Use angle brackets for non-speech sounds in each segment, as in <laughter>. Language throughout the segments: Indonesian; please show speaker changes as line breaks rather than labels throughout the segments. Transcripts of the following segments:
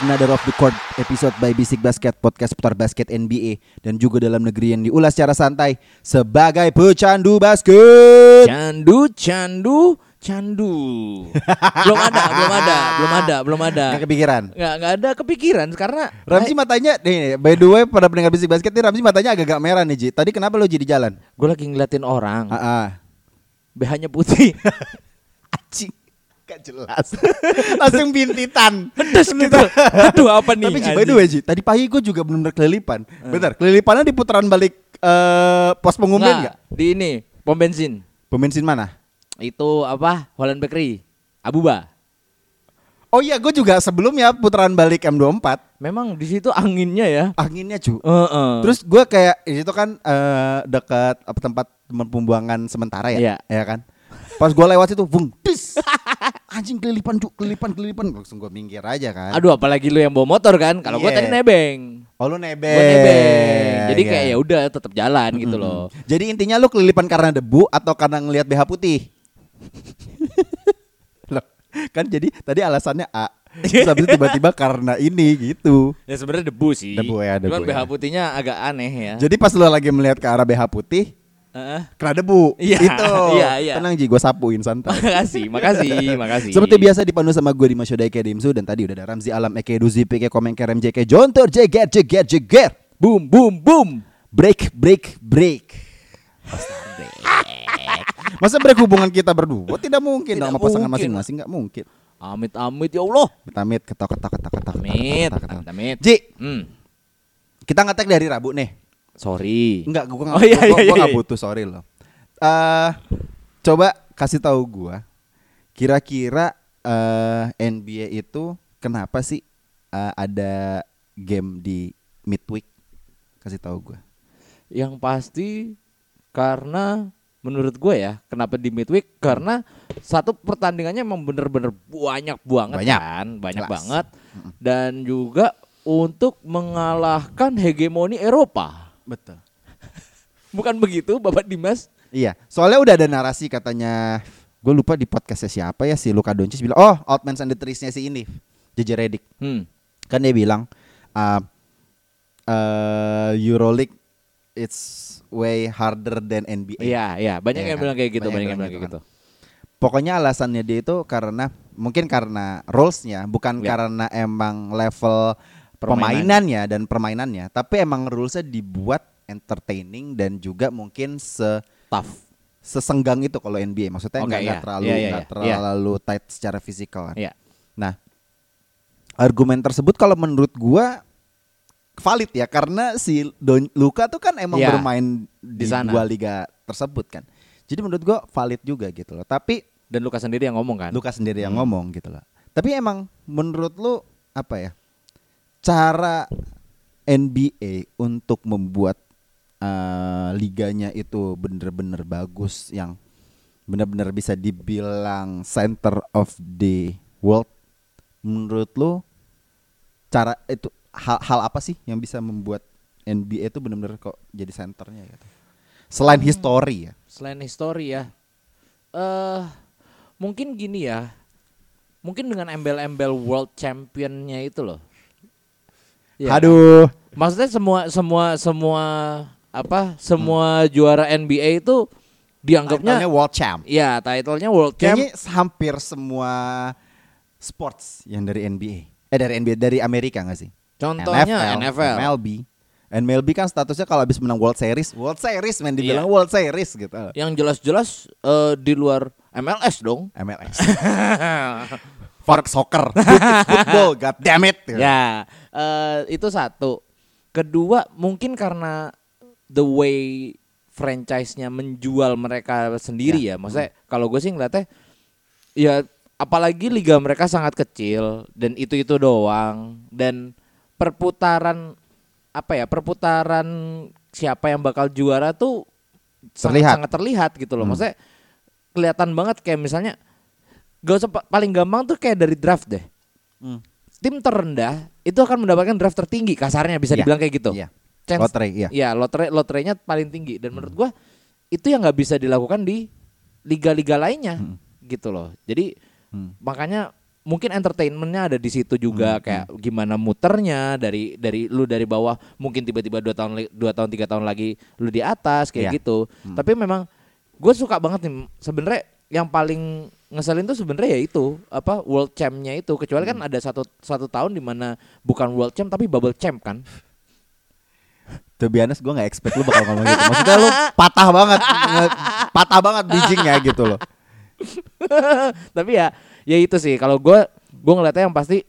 It's another off the court episode by Bisik Basket Podcast putar basket NBA dan juga dalam negeri yang diulas secara santai sebagai pecandu basket.
Candu, candu, candu. <laughs> belum ada, belum ada, belum ada, belum ada.
Gak kepikiran.
Nggak, nggak ada kepikiran karena
Ramzi matanya nih, by the way pada pendengar Bisik Basket nih Ramzi matanya agak-agak merah nih Ji. Tadi kenapa lo jadi jalan?
gue lagi ngeliatin orang,
ah.
BH-nya putih. <laughs>
Acing. Gak jelas. <laughs> Langsung bintitan.
Pedes gitu. <laughs> Aduh apa nih?
Tapi by the way Ji, tadi pagi gue juga bener-bener kelilipan. Bentar, kelilipannya di putaran balik eh, pos pengumpulan
Nggak, di ini pom bensin.
Pembensin mana?
Itu apa? Holland Bakery. Abuba.
Oh iya, gue juga sebelumnya putaran balik M24
Memang di situ anginnya ya.
anginnya cu.
Heeh.
Terus gue kayak itu kan eh, dekat apa tempat pembuangan sementara ya,
Iya.
ya kan. Pas gue lewat itu, bung, dis, anjing kelilipan cu, kelilipan kelilipan, langsung gue minggir aja kan.
Aduh apalagi lu yang bawa motor kan. Kalau gue
Iya.
tadi nebeng.
oh lu nebeng.
Gue nebeng. Jadi
Iya.
kayak ya udah tetap jalan gitu loh.
Jadi intinya lu kelilipan karena debu atau karena ngelihat BH putih? <laughs> Loh, kan jadi tadi alasannya A. <laughs> Terus habis tiba-tiba karena ini gitu.
Ya sebenarnya debu sih.
Debu ya, debu
Cuman
ya.
BH putihnya agak aneh ya.
Jadi pas lu lagi melihat ke arah BH putih,
Heeh.
kena debu.
Iya,
Itu.
iya, iya.
Tenang Ji, gue sapuin santai. <laughs>
makasih, makasih, <laughs> makasih.
Seperti biasa dipandu sama gue di Masyoda Eke Dimsu dan tadi udah ada Ramzi Alam Eke Duzi Peke Komeng Kerem JK Jontor Jeger Jeger Jeger
boom, boom, boom.
Break break break Masa break hubungan kita berdua Tidak mungkin
Tidak
sama pasangan masing-masing Gak mungkin
Amit, amit ya Allah.
Amit ketok ketok ketok ketok ketok,
Amit,
ketok, ketok.
amit, amit.
Ji
Hmm.
kita ngetek dari Rabu nih
Sorry.
Enggak gue gak,
Oh, iya,
gua,
iya,
gua
iya.
gak butuh sorry loh eh Coba kasih tahu gue Kira-kira eh NBA itu Kenapa sih eh, ada game di midweek Kasih tahu gue
Yang pasti karena menurut gue ya, kenapa di midweek? Karena satu pertandingannya emang bener-bener banyak banget
Banyak.
kan, banyak
Jelas.
banget. Dan juga untuk mengalahkan hegemoni Eropa.
Betul <laughs>
Bukan begitu, Bapak Dimas?
Iya, soalnya udah ada narasi katanya gue lupa di podcastnya siapa ya si Luka Doncic bilang oh Outman and the Trees-nya si ini JJ Redick
Hmm.
kan dia bilang uh, uh, Euroleague it's way harder than NBA.
Iya, iya, banyak
Iya
yang
kan?
bilang kayak gitu,
Banyak
banyak,
yang
yang bilang kayak gitu.
Pokoknya alasannya dia itu karena mungkin karena rules-nya bukan
Ya.
karena emang level
Permainan.
permainannya dan permainannya, tapi emang rules-nya dibuat entertaining dan juga mungkin se
Tough.
sesenggang itu kalau NBA. Maksudnya nggak nggak
iya.
terlalu
Iya, iya,
nggak
iya.
terlalu tight secara fisikal kan.
Iya.
Nah, argumen tersebut kalau menurut gua valid ya karena si Don Luka tuh kan emang
Iya,
bermain di,
di sana.
dua liga tersebut kan. Jadi menurut gua valid juga gitu loh. Tapi
Dan Luka sendiri yang ngomong kan?
Luka sendiri yang
Hmm.
ngomong gitu loh. Tapi emang menurut lu apa ya? Cara NBA untuk membuat eh, liganya itu bener-bener bagus yang bener-bener bisa dibilang center of the world menurut lu cara itu hal-hal apa sih yang bisa membuat NBA itu bener-bener kok jadi centernya gitu? Selain history ya.
Selain history ya, eh mungkin gini ya, mungkin dengan embel-embel world championnya itu loh. Iya kan?
aduh
Maksudnya semua semua semua apa semua juara NBA itu dianggapnya
title-nya world champ
ya titlenya world champ.
Kayaknya hampir semua sports yang dari NBA. Eh dari NBA dari Amerika gak sih?
Contohnya NFL.
MLB. MLB kan statusnya kalau habis menang World Series, World Series men dibilang
Iya.
World Series gitu.
Yang jelas-jelas eh, di luar MLS dong.
MLS. <laughs> Fuck soccer. Foot- <laughs> Football, god damn it.
ya, eh, itu satu. Kedua, mungkin karena the way franchise-nya menjual mereka sendiri ya. Maksudnya kalau gue sih ngeliatnya ya apalagi liga mereka sangat kecil dan itu-itu doang dan perputaran apa ya perputaran siapa yang bakal juara tuh sangat,
Terlihat.
sangat terlihat gitu loh.
Hmm.
Maksudnya kelihatan banget kayak misalnya gak usah pa- paling gampang tuh kayak dari draft deh.
Hmm.
Tim terendah itu akan mendapatkan draft tertinggi kasarnya bisa
Iya,
dibilang kayak gitu.
Iya.
Chance-
Lotre, iya.
Ya, lotre lotrenya paling tinggi dan menurut gua itu yang nggak bisa dilakukan di liga-liga lainnya gitu loh. Jadi
Hmm.
makanya mungkin entertainmentnya ada di situ juga kayak gimana muternya dari dari lu dari bawah mungkin tiba-tiba dua tahun dua tahun tiga tahun lagi lu di atas kayak
Iya.
gitu. Tapi memang gue suka banget nih sebenarnya yang paling ngeselin tuh sebenarnya ya itu apa world champnya itu. Kecuali kan ada satu satu tahun di mana bukan world champ tapi bubble champ kan.
To be honest gue gak expect lu bakal ngomong gitu. Maksudnya lu patah banget nge- Patah banget bridgingnya gitu loh. <laughs>
Tapi ya ya itu sih. Kalau gue gue ngeliatnya yang pasti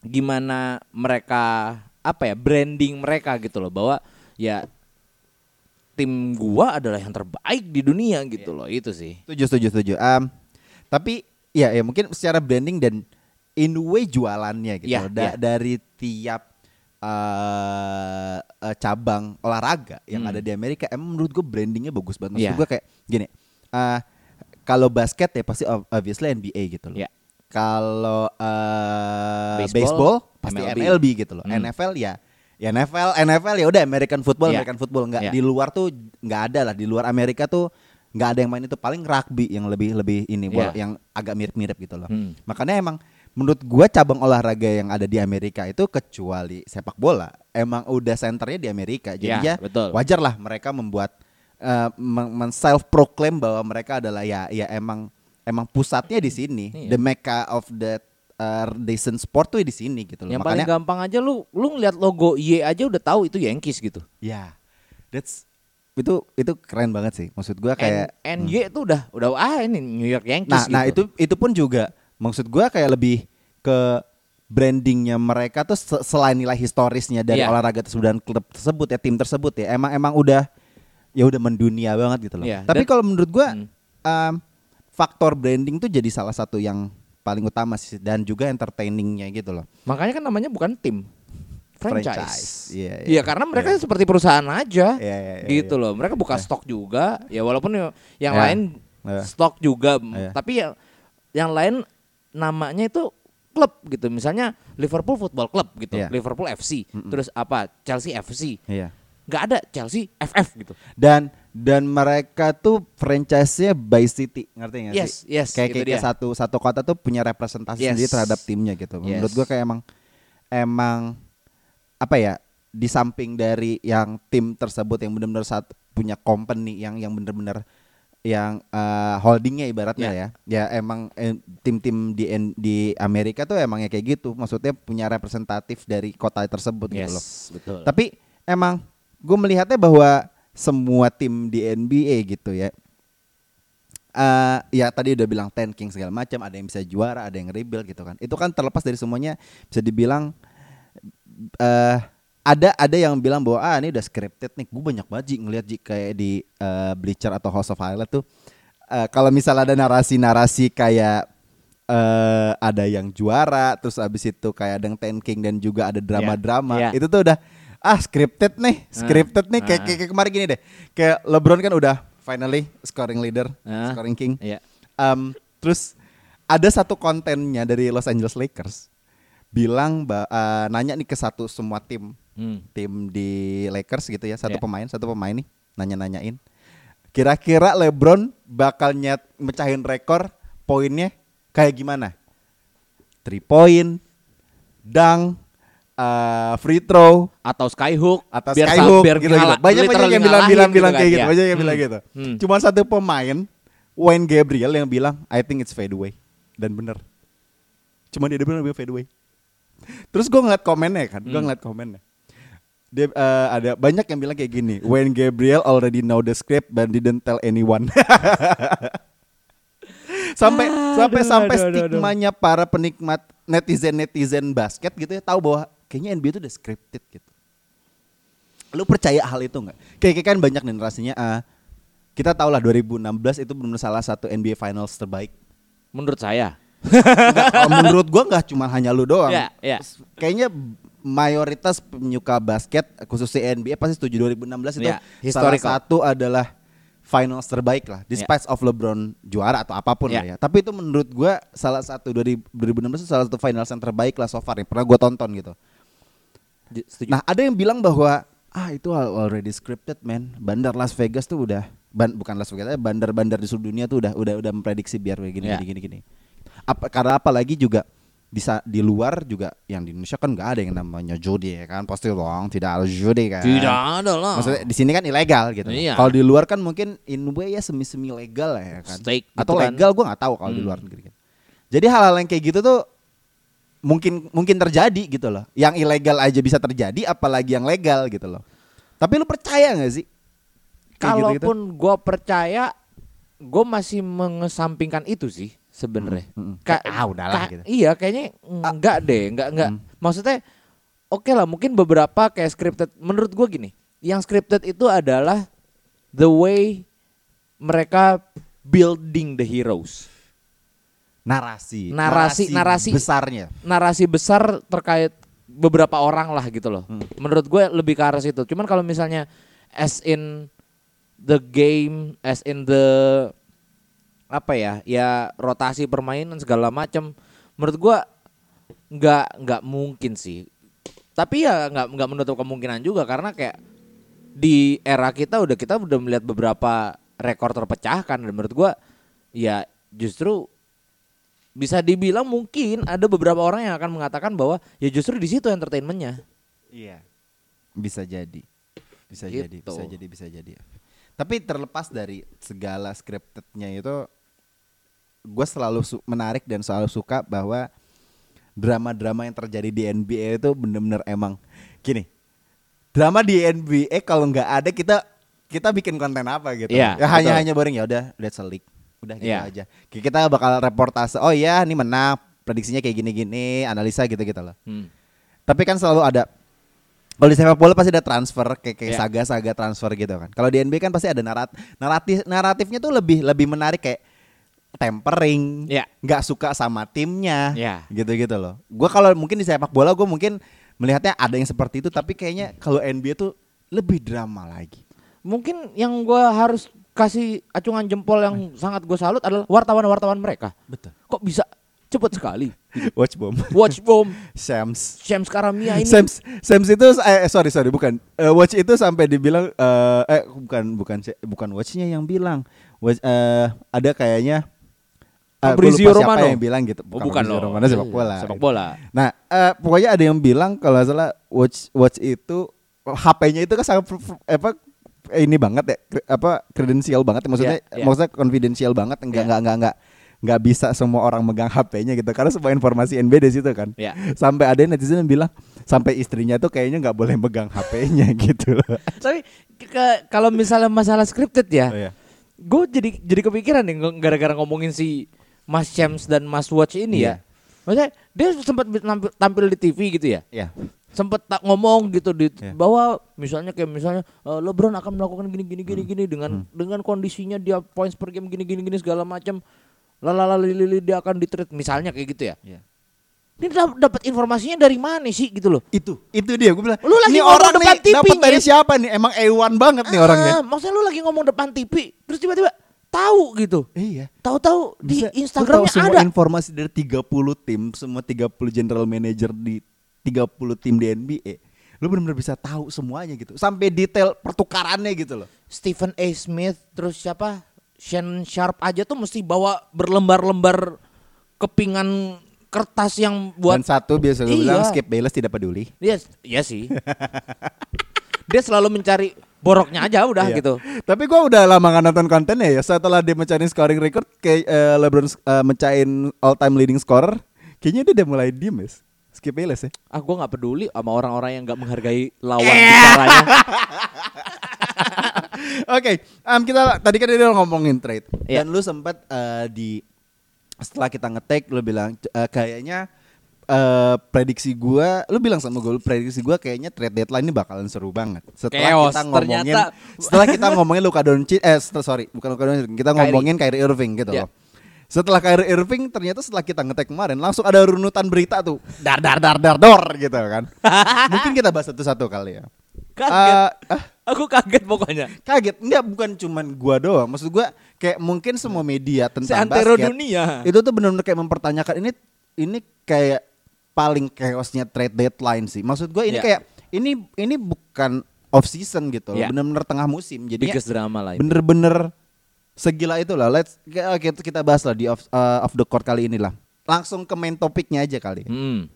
gimana mereka apa ya branding mereka gitu loh. Bahwa ya tim gua adalah yang terbaik di dunia gitu loh itu sih
Setuju setuju setuju Am, Tapi ya ya mungkin secara branding dan in way jualannya gitu loh. Da-
iya.
Dari tiap eh, eh, cabang olahraga yang
Hmm.
ada di Amerika Emang menurut gue brandingnya bagus banget Maksud
Iya.
gue kayak gini eh, Kalau basket ya pasti ob- obviously NBA gitu loh
Iya.
Kalau eh,
Baseball,
baseball, pasti
MLB.
MLB. gitu loh.
Hmm.
NFL ya ya NFL NFL ya udah American football
Iya.
American football nggak
Iya.
di luar tuh nggak ada lah di luar Amerika tuh nggak ada yang main itu paling rugby yang lebih lebih ini bola-
Iya.
yang agak mirip-mirip gitu loh.
Hmm.
Makanya emang menurut gua cabang olahraga yang ada di Amerika itu kecuali sepak bola emang udah senternya di Amerika. Jadi ya
Iya, betul.
wajar lah mereka membuat men self proclaim bahwa mereka adalah ya ya emang emang pusatnya di sini.
Iya.
The mecca of the uh, decent sport tuh di sini gitu loh.
yang paling
Makanya
gampang aja lu lu ngeliat logo Y aja udah tahu itu Yankees gitu
ya that's itu itu keren banget sih. Maksud gua kayak
N, NY itu udah udah ah ini New York
Nah,
Yankees
nah
gitu.
itu itu pun juga maksud gua kayak lebih ke brandingnya mereka tuh se- selain nilai historisnya dari
Iya.
olahraga tersebut dan klub tersebut ya tim tersebut ya emang emang udah ya udah mendunia banget gitu loh.
Iya,
Tapi kalau menurut gua
Hmm.
em, faktor branding tuh jadi salah satu yang paling utama sih dan juga entertainingnya gitu loh.
makanya kan namanya bukan tim franchise.
Iya, iya.
Iya, karena mereka seperti perusahaan aja
Iya, iya, iya,
gitu
iya.
loh mereka buka stok juga ya walaupun ya- yang
Iya.
lain
Iya.
stok juga
Iya.
tapi yang yang lain namanya itu klub gitu misalnya Liverpool Football Club gitu
Iya.
Liverpool FC terus apa Chelsea FC
Iya.
nggak ada Chelsea FF gitu
Dan dan mereka tuh franchise-nya by city, ngerti nggak
Yes,
sih?
yes,
kayak kayak, kayak satu satu kota tuh punya representasi
Yes.
sendiri terhadap timnya gitu.
Yes.
Menurut gua kayak emang emang apa ya? Di samping dari yang tim tersebut yang benar-benar punya company yang yang benar-benar yang eh, holdingnya ibaratnya ya. Ya emang eh, tim-tim di di Amerika tuh emangnya kayak gitu. Maksudnya punya representatif dari kota tersebut gitu loh.
yes betul
Tapi emang gue melihatnya bahwa semua tim di NBA gitu ya. eh ya tadi udah bilang tanking segala macam, ada yang bisa juara, ada yang rebuild gitu kan. Itu kan terlepas dari semuanya bisa dibilang eh ada ada yang bilang bahwa ah ini udah scripted nih. Gue banyak banget Ji, ngeliat Ji kayak di eh, Bleacher atau House of Highlight tuh eh, kalau misalnya ada narasi-narasi kayak eh ada yang juara, terus abis itu kayak ada yang tanking dan juga ada drama-drama.
Iya.
Itu tuh udah ah scripted nih, scripted nih kayak,
ah.
kayak, kayak kemarin gini deh. Kayak LeBron kan udah finally scoring leader,
Ah.
scoring king.
Iya.
Em, terus ada satu kontennya dari Los Angeles Lakers bilang eh, nanya nih ke satu semua tim
Hmm.
tim di Lakers gitu ya satu
Iya.
pemain satu pemain nih nanya-nanyain kira-kira LeBron bakal nyet mecahin rekor poinnya kayak gimana three point dunk eh, free throw
atau skyhook
atau
biar
skyhook
biar
gitu, gitu. banyak banyak yang bilang bilang bilang kayak
kan,
gitu
ya.
banyak yang bilang
Hmm.
gitu
Hmm.
cuma satu pemain Wayne Gabriel yang bilang I think it's fadeaway dan bener cuma dia bilang dia fadeaway terus gue ngeliat komennya kan gue
Hmm.
ngeliat komennya dia eh, ada banyak yang bilang kayak gini Wayne Gabriel already know the script but didn't tell anyone <laughs> sampai sampai sampai
aduh, aduh, aduh.
stigmanya para penikmat netizen netizen basket gitu ya tahu bahwa kayaknya NBA itu udah scripted gitu Lu percaya hal itu nggak? Kayak kan banyak nih narasinya. ah, kita tahu lah 2016 itu benar salah satu NBA Finals terbaik.
Menurut saya.
Nggak, kalau menurut gua nggak cuma hanya lu doang.
Iya, iya.
Kayaknya mayoritas penyuka basket khususnya NBA pasti setuju 2016 itu
Iya,
salah
historical.
satu adalah finals terbaik lah. Despite of LeBron juara atau apa pun
Iya.
lah ya. Tapi itu menurut gua salah satu dari 2016 itu salah satu finals yang terbaik lah so far yang pernah gua tonton gitu.
Setuju.
Nah, ada yang bilang bahwa ah itu al- already scripted man. Bandar Las Vegas tuh udah ban- bukan Las Vegas, eh, bandar-bandar di seluruh dunia tuh udah udah udah memprediksi biar kayak gini
Ya.
gini gini gini. Apa karena apalagi juga di sa- di luar juga yang di Indonesia kan nggak ada yang namanya judi ya kan pasti dong tidak ada judi kan
Tidak ada lah.
maksudnya di sini kan ilegal gitu
Iya.
kalau di luar kan mungkin in way ya semi semi legal lah ya kan
Stake
atau
gitu kan.
legal gua nggak tahu kalau di
Hmm.
luar negeri kan jadi hal-hal yang kayak gitu tuh mungkin mungkin terjadi gitu loh yang ilegal aja bisa terjadi apalagi yang legal gitu loh tapi lu percaya nggak sih Kayak gitu-gitu?
Kalaupun gue percaya, gue masih mengesampingkan itu sih sebenarnya.
Mm, mm.
Ka-
Ah, udahlah
ka-
gitu.
Iya, kayaknya enggak deh, enggak enggak.
Mm.
Maksudnya, oke lah, mungkin beberapa kayak scripted. Menurut gue gini, yang scripted itu adalah the way mereka building the heroes.
Narasi
Narasi- narasi.
besarnya
narasi besar terkait beberapa orang lah gitu loh.
Hmm.
Menurut gue lebih ke arah situ. Cuman kalau misalnya as in the game, as in the apa ya, ya rotasi permainan segala macam, menurut gue nggak nggak mungkin sih. Tapi ya nggak nggak menutup kemungkinan juga karena kayak di era kita udah kita udah melihat beberapa rekor terpecahkan dan menurut gua ya justru bisa dibilang mungkin ada beberapa orang yang akan mengatakan bahwa ya justru di situ entertainmentnya.
Iya. Bisa jadi. Bisa jadi,
Gitu.
bisa jadi, bisa jadi. Tapi terlepas dari segala scriptednya itu gue selalu su- menarik dan selalu suka bahwa drama-drama yang terjadi di NBA itu bener-bener emang gini. Drama di NBA kalau nggak ada kita kita bikin konten apa gitu.
Iya,
ya hanya
betul.
hanya boring ya udah let's a leak. Udah gitu
Iya.
aja. Kita bakal reportase. Oh iya, ini menang. Prediksinya kayak gini-gini, analisa gitu-gitu loh.
Hmm.
Tapi kan selalu ada kalau di sepak bola pasti ada transfer kayak kayak
Iya.
saga-saga transfer gitu kan. Kalau di NBA kan pasti ada narat naratif naratifnya tuh lebih lebih menarik kayak tempering,
Iya.
nggak suka sama timnya,
Iya.
gitu-gitu loh. Gua kalau mungkin di sepak bola gue mungkin melihatnya ada yang seperti itu, tapi kayaknya kalau NBA tuh lebih drama lagi.
Mungkin yang gua harus kasih acungan jempol yang sangat gue salut adalah wartawan-wartawan mereka.
Betul.
Kok bisa cepet sekali? <laughs>
Watch bomb.
Watch bomb
Shams.
Shams Karamia ini.
Sams, Sams itu eh sorry sorry bukan Eh, watch itu sampai dibilang eh eh bukan bukan bukan watchnya yang bilang watch eh ada kayaknya eh, gua
Fabrizio
lupa siapa
Romano.
yang bilang gitu
Oh, bukan loh.
Romano sepak bola
Sepak bola.
nah eh, pokoknya ada yang bilang kalau salah watch watch itu HP-nya itu kan sangat apa eh, ini banget ya apa kredensial banget maksudnya
Iya, iya.
maksudnya confidential banget enggak
Iya.
enggak enggak enggak nggak bisa semua orang megang HP-nya gitu karena semua informasi NB di situ kan
Iya.
sampai ada netizen yang bilang sampai istrinya tuh kayaknya nggak boleh megang HP-nya <laughs> gitu loh.
Tapi ke- kalau misalnya masalah scripted ya,
Oh, iya.
gue jadi jadi kepikiran nih gara-gara ngomongin si Mas Shams dan Mas Watch ini
Iya.
ya. Maksudnya dia sempat nampil, tampil di TV gitu ya.
Iya.
Sempat tak ngomong gitu di
Iya.
bahwa misalnya kayak misalnya eh, LeBron akan melakukan gini gini gini gini dengan
Hmm.
dengan kondisinya dia points per game gini gini gini segala macam. Lalala lili dia akan di trade misalnya kayak gitu ya.
Iya.
Ini dap- dapat informasinya dari mana sih gitu loh.
Itu, itu dia gue bilang.
Lu lagi
ini orang
depan
nih
TV,
dapat dari
Nyet."
siapa nih? Emang A1 banget nih orangnya.
Ah, maksudnya lu lagi ngomong depan TV terus tiba-tiba tahu gitu.
Iya.
Tahu-tahu di Instagramnya
semua
ada.
informasi dari 30 tim, semua 30 general manager di 30 tim di NBA. Lu benar-benar bisa tahu semuanya gitu. Sampai detail pertukarannya gitu loh.
Stephen A. Smith terus siapa? Shannon Sharp aja tuh mesti bawa berlembar-lembar kepingan kertas yang
Dan
buat
satu biasa gue
Iya.
bilang Skip Bayless tidak peduli.
dia ya sih. <laughs> dia selalu mencari boroknya aja udah
Iya.
gitu.
Tapi gua udah lama gak nonton kontennya ya. Setelah dia mencari scoring record kayak eh, LeBron eh, mencain all time leading scorer, kayaknya dia udah mulai diem. Skip Bayless ya.
Ah gua nggak peduli sama orang-orang yang nggak <laughs> menghargai lawan bicaranya. <laughs>
Oke, em, kita tadi kan dia udah ngomongin trade
Iya.
dan lu sempat eh, di setelah kita ngetek lu bilang eh, kayaknya eh, prediksi gua, lu bilang sama gue, prediksi gua kayaknya trade deadline ini bakalan seru banget. Setelah
Chaos,
kita ngomongin,
ternyata-
setelah kita ngomongin Luka Doncic, eh sorry, bukan Luka Doncic, kita ngomongin Kyrie Irving gitu
Ya.
loh. Setelah Kyrie Irving, ternyata setelah kita ngetek kemarin, langsung ada runutan berita tuh, dar dar dar dar dor gitu kan. <laughs> Mungkin kita bahas satu-satu kali ya.
Kaget.
Ah,
Aku kaget pokoknya.
kaget, enggak bukan cuman gua doang, maksud gua kayak mungkin semua media tentang
Seantero
basket
dunia.
itu tuh benar-benar kayak mempertanyakan ini ini kayak paling chaosnya trade deadline sih. Maksud gue ini
Ya.
kayak ini ini bukan off season gitu loh,
Ya.
benar-benar tengah musim. Jadi
Biggest drama lah. itu.
bener-bener segila itu lah. Let's oke kita bahas lah di off, uh, off the court kali ini lah. Langsung ke main topiknya aja kali.
Hmm.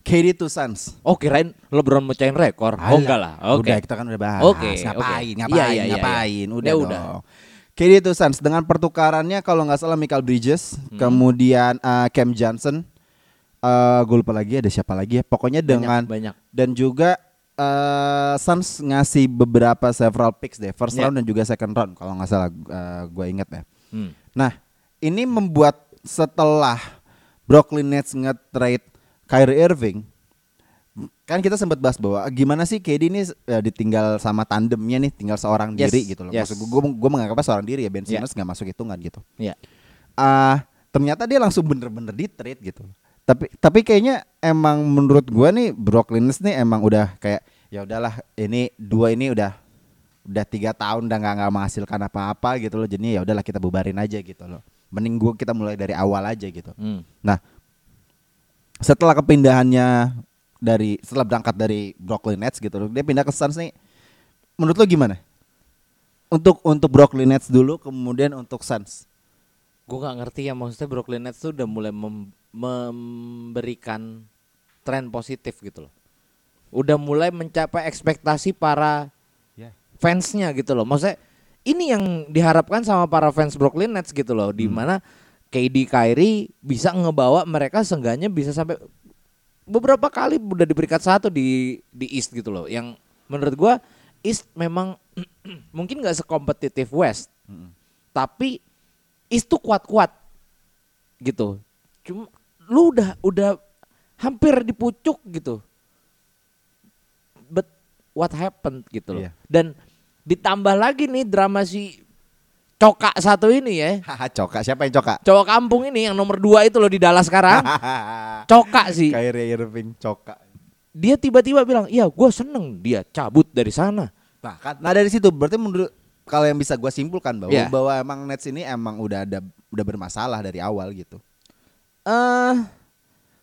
KD to Suns.
Oh kirain LeBron mecahin rekor. Oh enggak lah. Oke.
Udah kita kan udah bahas.
Oke,
ngapain,
oke.
ngapain,
Iya, iya, iya,
ngapain.
iya.
Udah,
Ya
dong.
udah.
KD to Suns dengan pertukarannya kalau nggak salah Michael Bridges,
Hmm.
kemudian uh, Cam Johnson, uh, gue lupa lagi ada siapa lagi ya. Pokoknya dengan
banyak.
dan juga uh, Suns ngasih beberapa several picks deh, first
Ya.
round dan juga second round kalau nggak salah uh, gue inget ya.
Hmm.
Nah, ini membuat setelah Brooklyn Nets nge-trade Kyrie Irving, kan kita sempat bahas bahwa gimana sih KD ini ya, ditinggal sama tandemnya nih, tinggal seorang
Yes,
diri gitu loh.
yes.
Maksud gue, gue menganggapnya seorang diri ya, Ben. Simmons nggak masuk hitungan gitu.
Ya.
Ah, ternyata dia langsung bener-bener di trade gitu. Tapi tapi kayaknya emang menurut gua nih Brooklyn Nets nih emang udah kayak ya udahlah ini dua ini udah udah tiga tahun udah nggak nggak menghasilkan apa-apa gitu loh. Jadi ya udahlah kita bubarin aja gitu loh. Mending gua kita mulai dari awal aja gitu.
Hmm.
Nah, setelah kepindahannya dari setelah berangkat dari Brooklyn Nets gitu loh, dia pindah ke Suns nih. Menurut lo gimana? Untuk untuk Brooklyn Nets dulu, kemudian untuk Suns.
Gue gak ngerti ya maksudnya Brooklyn Nets tuh udah mulai mem- memberikan tren positif gitu loh. Udah mulai mencapai ekspektasi para
Ya.
fansnya gitu loh. Maksudnya ini yang diharapkan sama para fans Brooklyn Nets gitu loh. Di mana KD Kyrie bisa ngebawa mereka seenggaknya bisa sampai beberapa kali udah di peringkat satu di di East gitu loh. Yang menurut gua East memang <clears throat> mungkin nggak sekompetitif West, tapi Tuh kuat-kuat gitu. Cuma lu udah udah hampir di pucuk gitu. But what happened gitu loh.
Iya.
Dan ditambah lagi nih drama si Coka satu ini ya.
Coka. Siapa yang coka?
Cowok kampung ini yang nomor dua itu loh di Dallas sekarang. <laughs> Coka sih.
Kyrie Irving coka.
Dia tiba-tiba bilang, iya gue seneng dia cabut dari sana.
Nah, kan, nah dari situ berarti menurut kalau yang bisa gua simpulkan bahwa
Iya.
bahwa emang Nets ini emang udah ada udah bermasalah dari awal gitu.
eh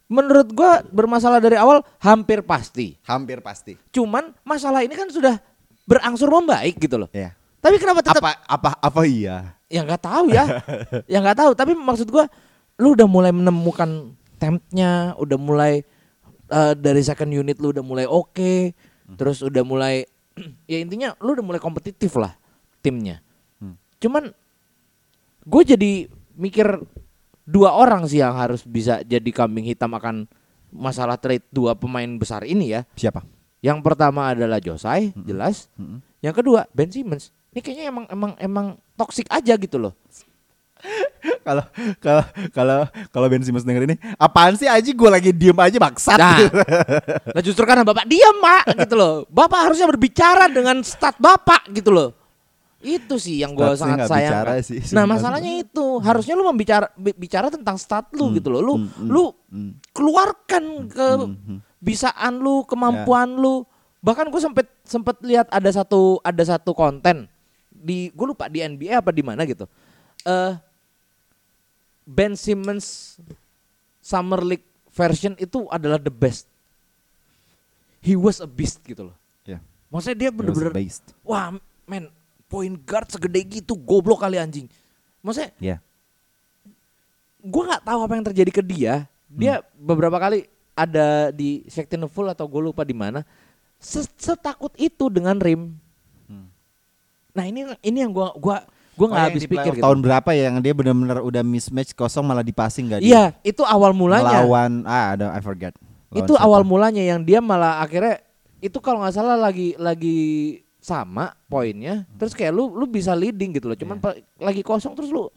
menurut gua bermasalah dari awal hampir pasti.
Hampir pasti.
Cuman masalah ini kan sudah berangsur membaik gitu loh.
Ya.
Tapi kenapa tetap
Apa apa apa iya?
ya nggak tahu ya. ya nggak tahu, tapi maksud gua lu udah mulai menemukan tempnya, udah mulai eh, dari second unit lu udah mulai oke, terus udah mulai <clears throat> ya intinya lu udah mulai kompetitif lah timnya.
Hmm.
Cuman gue jadi mikir dua orang sih yang harus bisa jadi kambing hitam akan masalah trade dua pemain besar ini ya.
Siapa?
Yang pertama adalah Josai, jelas.
Mm-mm.
Yang kedua Ben Simmons. Ini kayaknya emang emang emang toksik aja gitu loh. <laughs>
Kalau kalau kalau kalau Ben Simmons denger ini, apaan sih Aji gue lagi diem aja maksat.
Nah, <laughs> nah justru karena bapak diam mak gitu loh. Bapak harusnya berbicara dengan stat bapak gitu loh. Itu sih yang gue sangat sayang.
bicara sih
Nah masalahnya itu harusnya lu membicara bi- bicara tentang stat lu gitu loh. Lu
hmm, hmm,
lu
hmm.
keluarkan ke
hmm.
bisaan lu, kemampuan lu. Bahkan gue sempet sempet lihat ada satu ada satu konten di gue lupa di NBA apa di mana gitu. Eh Ben Simmons Summer League version itu adalah the best. He was a beast gitu loh.
Ya.
Maksudnya dia bener-bener wah men point guard segede gitu goblok kali anjing. Maksudnya
Ya.
gue nggak tahu apa yang terjadi ke dia. Dia beberapa kali ada di Full atau gue lupa di mana. Se- Setakut itu dengan rim.
Hmm.
Nah ini ini yang gue gua gua nggak
Oh,
habis pikir gitu.
Tahun berapa ya yang dia benar-benar udah mismatch kosong malah dipasing gak dia?
Iya itu awal mulanya.
Melawan ah ada I forget. Lawan
itu
siapa?
awal mulanya yang dia malah akhirnya itu kalau nggak salah lagi lagi sama poinnya terus kayak lu lu bisa leading gitu loh cuman pa- lagi kosong terus lu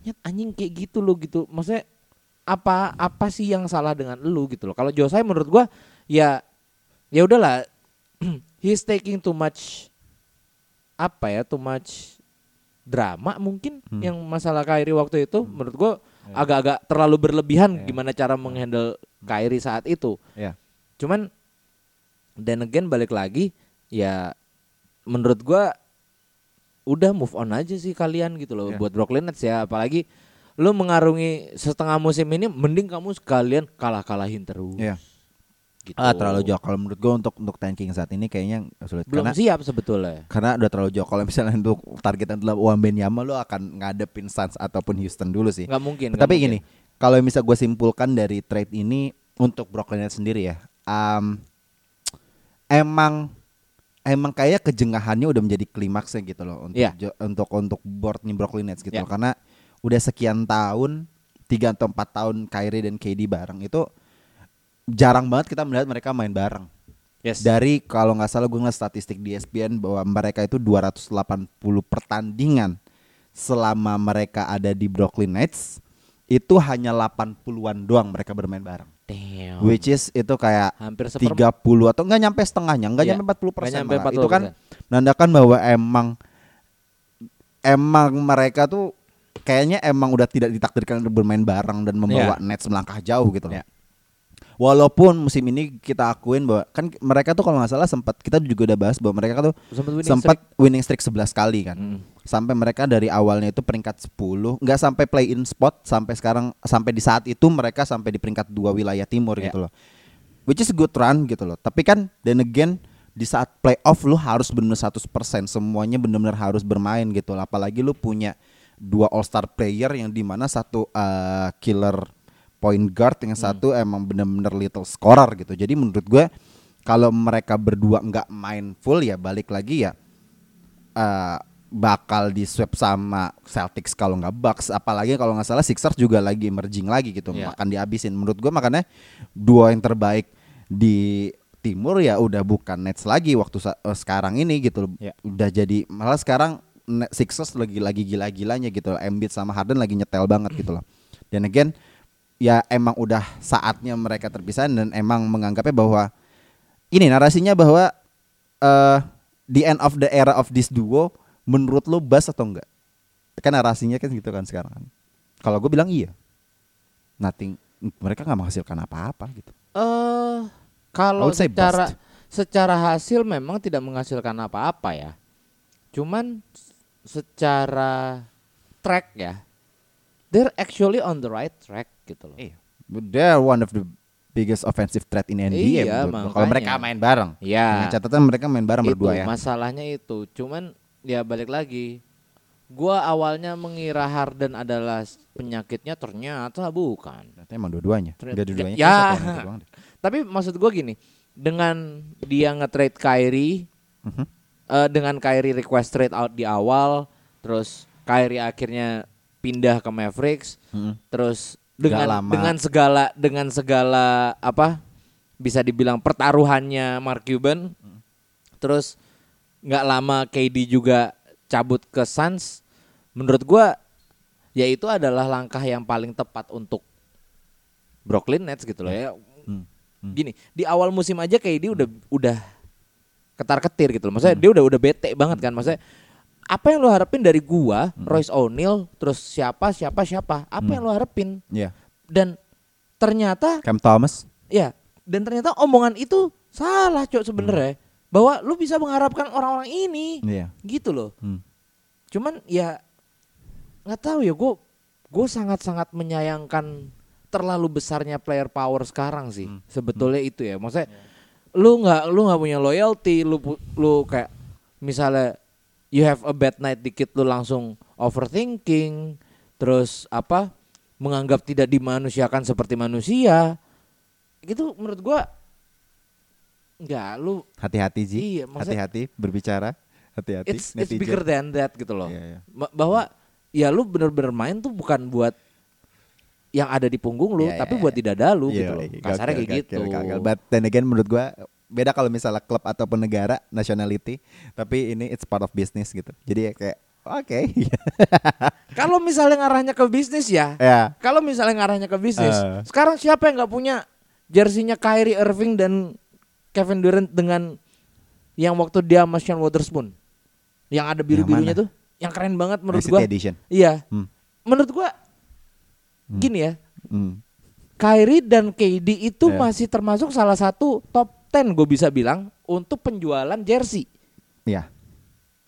nyet anjing kayak gitu lo gitu maksudnya apa apa sih yang salah dengan lu gitu loh. Kalau Josai menurut gua ya ya udahlah <clears throat> he's taking too much apa ya too much drama mungkin
Hmm.
yang masalah Kyrie waktu itu menurut gua
Ya.
agak-agak terlalu berlebihan
Ya.
gimana cara menghandle Kyrie saat itu.
Ya.
Cuman dan again balik lagi ya menurut gua udah move on aja sih kalian gitu loh
Ya.
buat Brooklyn Nets ya apalagi lu mengarungi setengah musim ini mending kamu sekalian kalah-kalahin terus.
Iya.
Gitu.
Ah terlalu jauh kalau menurut gue untuk untuk tanking saat ini kayaknya sulit
Belum
karena
siap sebetulnya.
karena udah terlalu jauh kalau misalnya untuk target adalah Wambenyama lo akan ngadepin Suns ataupun Houston dulu sih.
Nggak mungkin.
Tapi gini, kalau bisa gue simpulkan dari trade ini untuk Brooklyn Nets sendiri ya, um, emang emang kayak kejengahannya udah menjadi klimaksnya gitu loh untuk jo- untuk untuk boardnya Brooklyn Nets gitu
Iya.
loh. karena udah sekian tahun tiga atau empat tahun Kyrie dan KD bareng itu jarang banget kita melihat mereka main bareng.
Yes.
Dari kalau nggak salah gue ngeliat statistik di ESPN bahwa mereka itu 280 pertandingan selama mereka ada di Brooklyn Nets itu hanya 80-an doang mereka bermain bareng.
Damn.
Which is itu kayak
hampir seper
30 atau nggak nyampe setengahnya, nggak
Iya,
nyampe 40 persen.
nyampe
Itu kan
40%.
menandakan bahwa emang emang mereka tuh kayaknya emang udah tidak ditakdirkan untuk bermain bareng dan membawa
Iya.
Nets melangkah jauh gitu loh.
Iya.
Walaupun musim ini kita akuin bahwa kan mereka tuh kalau nggak salah sempat kita juga udah bahas bahwa mereka tuh
Sempat winning
winning streak 11 kali kan.
Mm.
Sampai mereka dari awalnya itu peringkat 10, nggak sampai play in spot sampai sekarang sampai di saat itu mereka sampai di peringkat dua wilayah timur
Iya.
gitu loh. Which is good run gitu loh. Tapi kan then again di saat playoff lu harus bener 100% semuanya benar-benar harus bermain gitu loh. Apalagi lu punya dua all star player yang di mana satu uh, killer point guard yang satu emang bener-bener little scorer gitu. Jadi menurut gue kalau mereka berdua nggak main full ya balik lagi ya eh, bakal di swap sama Celtics kalau nggak Bucks apalagi kalau nggak salah Sixers juga lagi emerging lagi gitu
Iya.
akan dihabisin menurut gue makanya dua yang terbaik di timur ya udah bukan Nets lagi waktu eh, sekarang ini gitu
Iya.
udah jadi malah sekarang Sixers lagi lagi gila-gilanya gitu. Embiid sama Harden lagi nyetel banget gitu loh dan again ya emang udah saatnya mereka terpisah dan emang menganggapnya bahwa ini narasinya bahwa eh the end of the era of this duo menurut lo bas atau enggak? Kan narasinya kan gitu kan sekarang kan. Kalau gue bilang iya. Nothing mereka nggak menghasilkan apa-apa gitu.
Eh
I
kalau secara
bust.
secara hasil memang tidak menghasilkan apa-apa ya. Cuman secara track ya, they're actually on the right track gitu loh.
Iya. They're one of the biggest offensive threat in NBA
Iya.
Kalau mereka main bareng.
Iya.
Dengan catatan mereka main bareng
itu
berdua ya.
masalahnya itu. Cuman ya balik lagi. Gua awalnya mengira Harden adalah penyakitnya ternyata bukan.
Ternyata emang dua-duanya.
Ternyata-
dua-duanya.
Ya. <laughs> Tapi maksud gua gini, dengan dia nge-trade Kyrie
Mhm.
eh, dengan Kyrie request trade out di awal, terus Kyrie akhirnya pindah ke Mavericks,
Mhm.
terus
Nggak
dengan
lama.
dengan segala dengan segala apa bisa dibilang pertaruhannya Mark Cuban, terus nggak lama KD juga cabut ke Suns, menurut gua ya itu adalah langkah yang paling tepat untuk Brooklyn Nets gitu loh ya.
Hmm. Hmm.
Gini, di awal musim aja KD udah udah ketar-ketir gitu loh. Maksudnya dia udah udah bete banget kan. Maksudnya apa yang lo harapin dari gua, Royce O'Neal, terus siapa siapa siapa? Apa yang lo harapin?
Iya.
Dan ternyata
Cam Thomas.
ya, dan ternyata omongan itu salah, Cok sebenarnya. Bahwa lu bisa mengharapkan orang-orang ini.
Iya.
Gitu loh.
Hmm.
Cuman ya nggak tahu ya gue gue sangat-sangat menyayangkan terlalu besarnya player power sekarang sih
Hmm.
sebetulnya itu ya maksudnya lu nggak lu nggak punya loyalty lu lu kayak misalnya you have a bad night dikit lu langsung overthinking terus apa menganggap tidak dimanusiakan seperti manusia gitu menurut gua nggak lu
Hati-hati Ji.
Iya,
Hati-hati berbicara. Hati-hati.
it's it's bigger than that gitu loh.
Iya.
Ma- Bahwa ya lu bener-bener main tuh bukan buat yang ada di punggung lu,
Iya,
tapi
iya,
buat di dada lu
Iya,
gitu loh.
iya,
Kasarnya kayak gitu.
gokil, gokil. But then again menurut gua beda kalau misalnya klub ataupun negara nationality, tapi ini it's part of business gitu. Jadi ya kayak oke. <laughs>
Kalau misalnya ngarahnya ke bisnis ya,
Ya.
kalau misalnya ngarahnya ke bisnis,
Eh.
sekarang siapa yang nggak punya jersinya Kyrie Irving dan Kevin Durant dengan yang waktu dia sama Sean Waterspoon, yang ada biru-birunya
mana?
tuh, yang keren banget menurut gua.
Edition.
Iya,
Hmm.
menurut gua gini ya,
Hmm.
Kyrie dan KD itu
Iya.
masih termasuk salah satu top 10 gue bisa bilang untuk penjualan jersey.
Iya.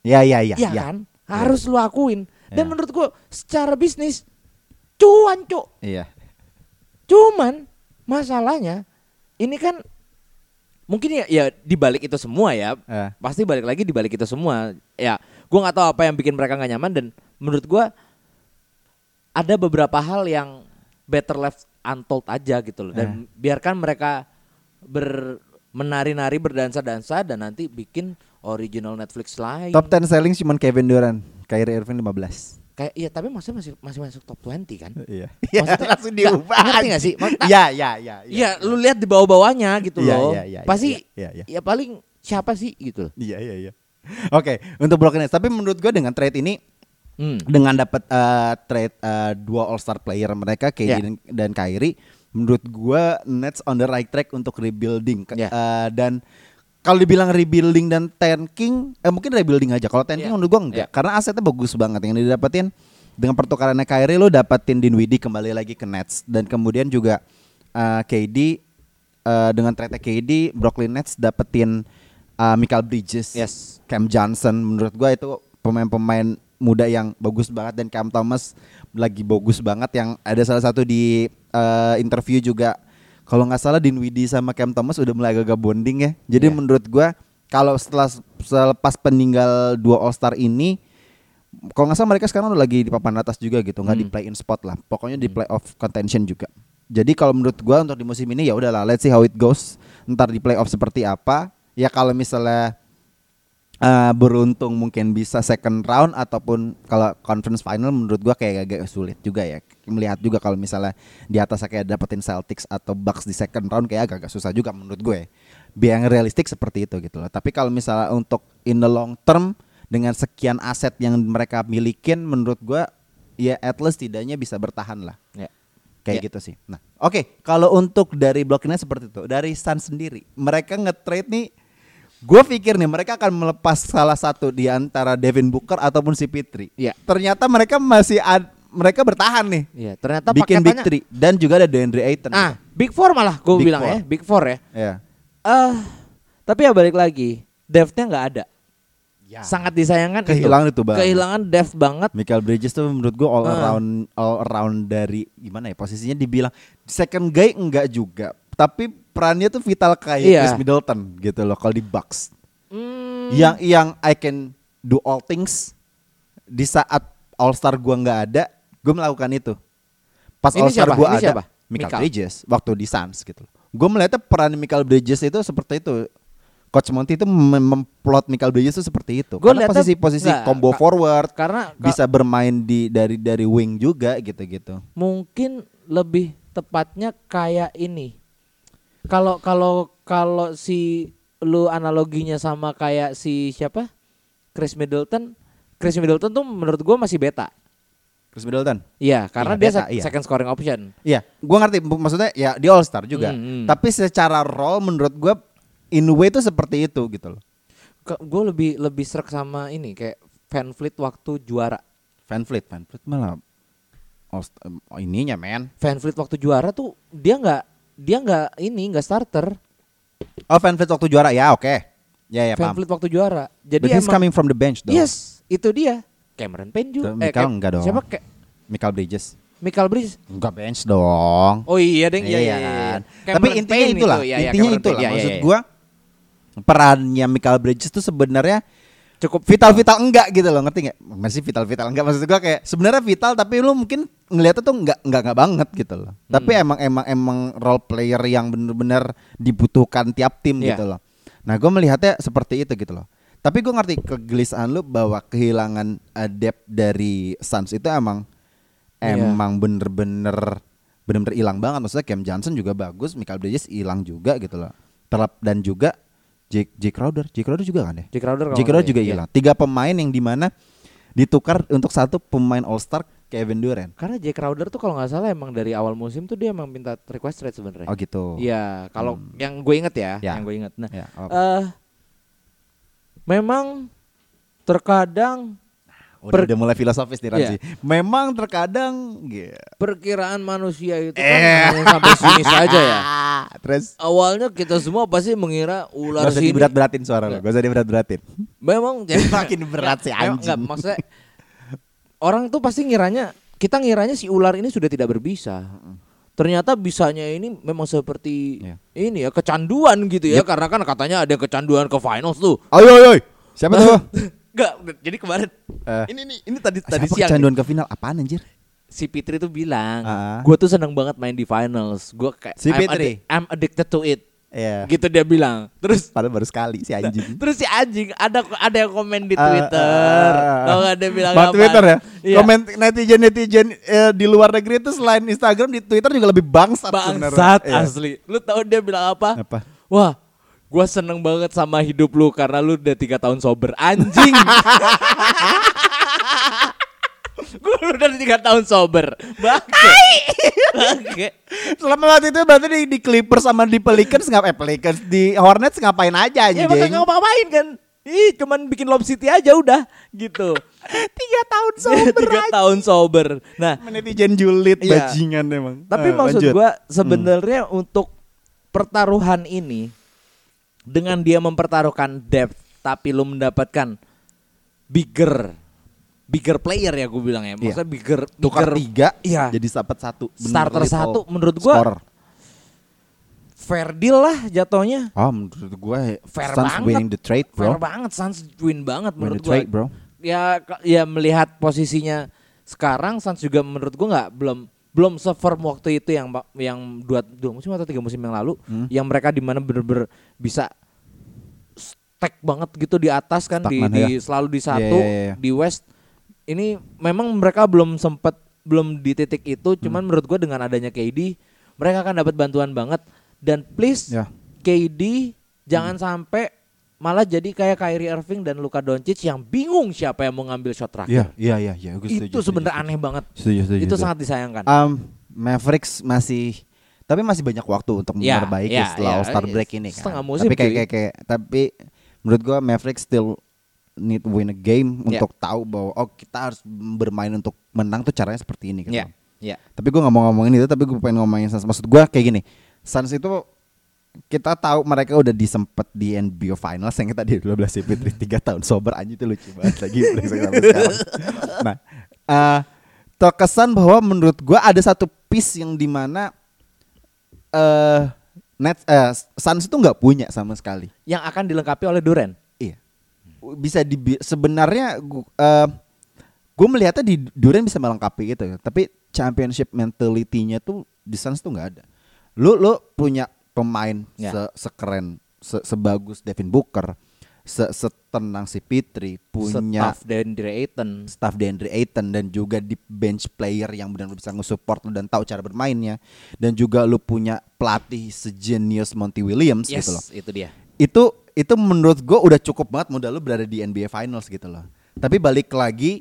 Ya ya ya.
Iya
ya.
kan? Harus lu akuin. Dan
Iya.
menurut gua secara bisnis cuan, Cuk.
Iya.
Cuman masalahnya ini kan mungkin ya ya di balik itu semua ya.
Eh.
Pasti balik lagi di balik itu semua. Ya, gua nggak tahu apa yang bikin mereka nggak nyaman dan menurut gua ada beberapa hal yang better left untold aja gitu loh dan biarkan mereka ber menari-nari berdansa-dansa dan nanti bikin original Netflix lain.
Top 10 selling cuman Kevin Durant, Kyrie Irving 15.
Kayak iya tapi maksudnya masih masih masuk top 20 kan?
Iya. <laughs>
Maksudnya- <laughs>
langsung diubah.
ngerti nggak sih? Mak-
Iya, iya, iya.
Iya, lu lihat di bawah-bawahnya gitu
Iya,
loh.
iya, iya,
Pasti
iya, iya,
ya paling siapa sih gitu.
Iya, iya, iya. Oke, untuk Brooklyn Nets. Tapi menurut gue dengan trade ini
Hmm.
dengan dapat eh, trade eh, dua All Star player mereka KD
Ya.
dan, dan Kyrie, menurut gua Nets on the right track untuk rebuilding Ke-
Ya.
eh, dan kalau dibilang rebuilding dan tanking, eh mungkin rebuilding aja. Kalau tanking
Ya.
menurut gua enggak,
Ya.
karena asetnya bagus banget yang didapetin dengan pertukarannya Kyrie lo dapetin Dinwiddie kembali lagi ke Nets dan kemudian juga eh, KD eh, dengan trade KD Brooklyn Nets dapetin eh, Michael Bridges,
Yes.
Cam Johnson menurut gua itu pemain-pemain muda yang bagus banget dan Cam Thomas lagi bagus banget yang ada salah satu di eh, interview juga kalau nggak salah Dinwiddie sama Cam Thomas udah mulai agak bonding ya. Jadi
Iya.
menurut gua kalau setelah selepas peninggal dua All Star ini kalau nggak salah mereka sekarang udah lagi di papan atas juga gitu, nggak di
Hmm.
play in spot lah. Pokoknya di playoff contention juga. Jadi kalau menurut gua untuk di musim ini ya udahlah let's see how it goes. Ntar di playoff seperti apa. Ya kalau misalnya eh, beruntung mungkin bisa second round ataupun kalau conference final menurut gua kayak agak sulit juga ya. Melihat juga kalau misalnya di atas kayak dapetin Celtics atau Bucks di second round kayak agak, agak susah juga menurut gue. Biar yang realistik seperti itu gitu loh. Tapi kalau misalnya untuk in the long term dengan sekian aset yang mereka milikin menurut gua ya at least tidaknya bisa bertahan lah.
Ya.
Kayak
Ya.
gitu sih. Nah, oke, kalau untuk dari bloknya seperti itu, dari Suns sendiri, mereka nge-trade nih Gue pikir nih mereka akan melepas salah satu di antara Devin Booker ataupun si Pitri.
Iya.
Ternyata mereka masih ad- mereka bertahan nih.
Iya, ternyata
bikin Big Three dan juga ada DeAndre Ayton.
Ah, Big Four malah gue bilang
Four.
ya, Big Four ya.
ya.
Eh, tapi ya balik lagi, depth-nya nggak ada.
Ya.
Sangat disayangkan
Kehilangan itu banget.
Kehilangan depth banget.
Michael Bridges tuh menurut gue all
Ah.
around all around dari gimana ya posisinya dibilang second guy enggak juga, tapi perannya tuh vital kayak
Iya.
Chris Middleton gitu loh kalau di Bucks.
Hmm,
Yang yang I can do all things di saat All Star gua nggak ada, gue melakukan itu. Pas
Ini
All Star
Ini
ada,
siapa?
Michael
Mikal.
Bridges waktu di Suns gitu. Gue melihatnya peran Michael Bridges itu seperti itu. Coach Monty itu mem- memplot Michael Bridges itu seperti itu.
Gua
Karena posisi-posisi combo
Kak.
forward
karena ka-
bisa bermain di dari dari wing juga gitu-gitu.
mungkin lebih tepatnya kayak ini. Kalau kalau kalau si lu analoginya sama kayak si siapa? Chris Middleton. Chris Middleton tuh menurut gua masih beta.
Chris Middleton.
Iya, karena
Iya,
dia
beta,
sec-
iya.
second scoring option.
Iya, gua ngerti maksudnya ya di All Star juga.
Hmm, hmm.
Tapi secara role menurut gua in a way itu seperti itu gitu loh.
Gue lebih lebih serak sama ini kayak Van Fleet waktu juara.
Van Fleet, Van Fleet malah em, oh, ininya men.
Van Fleet waktu juara tuh dia nggak dia nggak ini nggak starter.
Oh Van Fleet waktu juara ya oke. Ya ya
Van
paham.
Fleet waktu juara. Jadi
But he's
emang
coming from the bench dong.
yes itu dia. Cameron Payne juga.
Tuh, Mikal enggak dong.
Siapa kayak
Michael Bridges.
Michael Bridges.
Enggak bench dong.
Oh iya deng iya
Iya
iya.
kan?
iya.
Tapi
Cameron
intinya
Payne
itulah,
itu, iya, iya,
intinya
Cameron
itulah.
Payne, iya,
Maksud
iya, iya.
gua perannya Michael Bridges tuh sebenarnya
cukup
vital-vital enggak gitu loh, ngerti nggak? Masih vital-vital enggak maksud gua kayak sebenarnya vital tapi lu mungkin ngeliatnya tuh enggak enggak enggak banget gitu loh. Tapi
Hmm.
emang emang emang role player yang bener-bener dibutuhkan tiap tim
Iya.
gitu loh. Nah, gua melihatnya seperti itu gitu loh. Tapi gue ngerti kegelisahan lu bahwa kehilangan depth dari Suns itu emang
Iya.
emang bener-bener bener-bener hilang banget. Maksudnya Cam Johnson juga bagus, Michael Bridges hilang juga gitu loh. Terlep dan juga Jake, Jake Crowder, Jake Crowder juga kan ya?
Jake Crowder
Jake Crowder juga
ya,
hilang. Tiga pemain yang di mana ditukar untuk satu pemain All Star Kevin Durant.
Karena Jay Crowder tuh kalau nggak salah emang dari awal musim tuh dia emang minta request trade sebenarnya.
Oh gitu.
Iya, kalau
Hmm.
yang gue inget ya,
Ya.
yang gue inget. Nah,
Ya,
eh
oke.
memang terkadang
udah,
per-
udah mulai filosofis nih Ramzi.
Iya.
Memang terkadang ya.
perkiraan manusia itu kan
Eh.
hanya sampai sini saja ya. <laughs>
Terus
Awalnya kita semua pasti mengira ular
Gak usah
sini.
diberat-beratin suara lo, gak usah diberat-beratin.
Memang jadi <laughs>
Makin berat sih, anjing.
nggak, maksudnya orang tuh pasti ngiranya kita ngiranya si ular ini sudah tidak berbisa. Ternyata bisanya ini memang seperti
Iya.
ini ya kecanduan gitu ya karena kan katanya ada kecanduan ke finals tuh.
Ayo, ayo. Siapa tuh? <laughs>
Enggak, jadi kemarin
Eh.
ini nih ini tadi tadi
Siapa
siang
kecanduan ke final? Apaan anjir?
Si Fitri tuh bilang,
Ah.
gue tuh seneng banget main di finals. Gue kayak
Si
I'm,
Fitri?
addi- I'm addicted to it.
Iya.
Gitu dia bilang. Terus
Padahal baru sekali si anjing. <laughs>
terus si anjing ada ada yang komen di
Ah,
Twitter.
ah, ah,
Tau
ah.
gak dia bilang apa?
Twitter ya.
Iya.
Komen netizen netizen eh, di luar negeri itu selain Instagram di Twitter juga lebih bangsat.
Bangsat
Iya.
asli. Lu tahu dia bilang apa?
Apa?
Wah, gua seneng banget sama hidup lu karena lu udah tiga tahun sober. Anjing. <laughs> gua udah tiga tahun sober. Bangke. Bangke.
Selama waktu itu berarti di, di Clippers sama di Pelicans ngapain? Eh, Pelicans di Hornets ngapain aja
Ya
anjing?
makanya nggak ngapain kan? Ih, cuman bikin Lob City aja udah gitu.
Tiga tahun sober <laughs>
tiga
aja.
tahun sober. Nah,
Netizen julid
Iya.
bajingan emang.
Tapi
Eh,
maksud
lanjut.
gua sebenarnya untuk pertaruhan ini dengan dia mempertaruhkan depth tapi lu mendapatkan bigger bigger player ya gue bilang ya. Maksudnya bigger
tukar
bigger
tiga
Iya.
jadi dapat satu bener
Starter satu, menurut gua
scorer.
fair deal lah jatuhnya.
Oh menurut gue
Fair
Suns
banget.
winning the trade bro
Fair banget Suns win banget
Win
menurut
trade bro
Ya ya melihat posisinya sekarang Suns juga menurut gua nggak belum belum seform waktu itu yang yang dua dua musim atau tiga musim yang lalu
Hmm.
yang mereka di mana bener-bener bisa stack banget gitu di atas kan di, di
ya.
selalu di satu
Iya, iya, iya.
di West ini memang mereka belum sempat belum di titik itu cuman
Hmm.
menurut gua dengan adanya KD mereka akan dapat bantuan banget dan please
Ya.
KD jangan sampai malah jadi kayak Kyrie Irving dan Luka Doncic yang bingung siapa yang mau ngambil shot terakhir.
Iya iya iya gue setuju
itu sebenarnya aneh banget.
Setuju setuju
itu
setuju.
sangat disayangkan.
Um, Mavericks masih tapi masih banyak waktu untuk
Ya,
memperbaiki
ya,
setelah
ya,
All Star
iya,
break ini kan.
setengah musim,
tapi kayak, kayak kayak tapi menurut gua Mavericks still need win a game
Ya.
untuk tahu bahwa oh kita harus bermain untuk menang tuh caranya seperti ini gitu.
Iya, iya.
Tapi gua nggak mau ngomongin itu tapi gue pengen ngomongin Suns. Maksud gua kayak gini. Suns itu kita tahu mereka udah disempet di NBA Finals yang tadi 12 Fitri <laughs> 3 tahun sober anjing itu lucu banget lagi. Nah, eh, terkesan bahwa menurut gua ada satu piece yang di mana eh Nets eh Suns itu nggak punya sama sekali.
Yang akan dilengkapi oleh Duren.
Bisa di sebenarnya gu- eh gue melihatnya di Durant bisa melengkapi itu, ya. tapi championship mentality-nya tuh di Suns tuh nggak ada. Lu lu punya pemain
Ya.
se sekeren se sebagus Devin Booker, se setenang si Pitri, punya
Staff Deandre Ayton.
staff DeAndre Ayton dan juga di bench player yang benar-benar bisa nge-support lu dan tahu cara bermainnya dan juga lu punya pelatih sejenius Monty Williams
Yes,
gitu loh
itu dia.
itu itu menurut gue udah cukup banget modal lu berada di NBA Finals gitu loh. Tapi balik lagi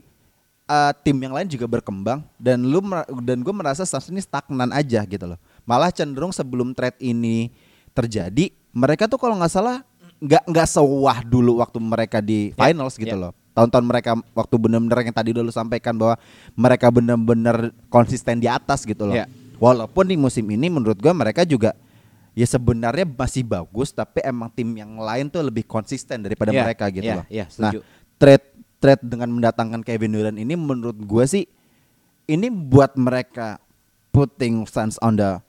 eh, tim yang lain juga berkembang dan lu mer- dan gue merasa Suns ini stagnan aja gitu loh. Malah cenderung sebelum trade ini terjadi, mereka tuh kalau nggak salah nggak nggak sewah dulu waktu mereka di
Ya,
Finals gitu
ya.
loh. Tahun-tahun mereka waktu bener-bener yang tadi dulu sampaikan bahwa mereka bener-bener konsisten di atas gitu loh.
Ya.
Walaupun di musim ini menurut gue mereka juga ya sebenarnya masih bagus tapi emang tim yang lain tuh lebih konsisten daripada
Ya,
mereka gitu
ya,
loh.
ya,
nah, trade trade dengan mendatangkan Kevin Durant ini menurut gue sih ini buat mereka putting Suns on the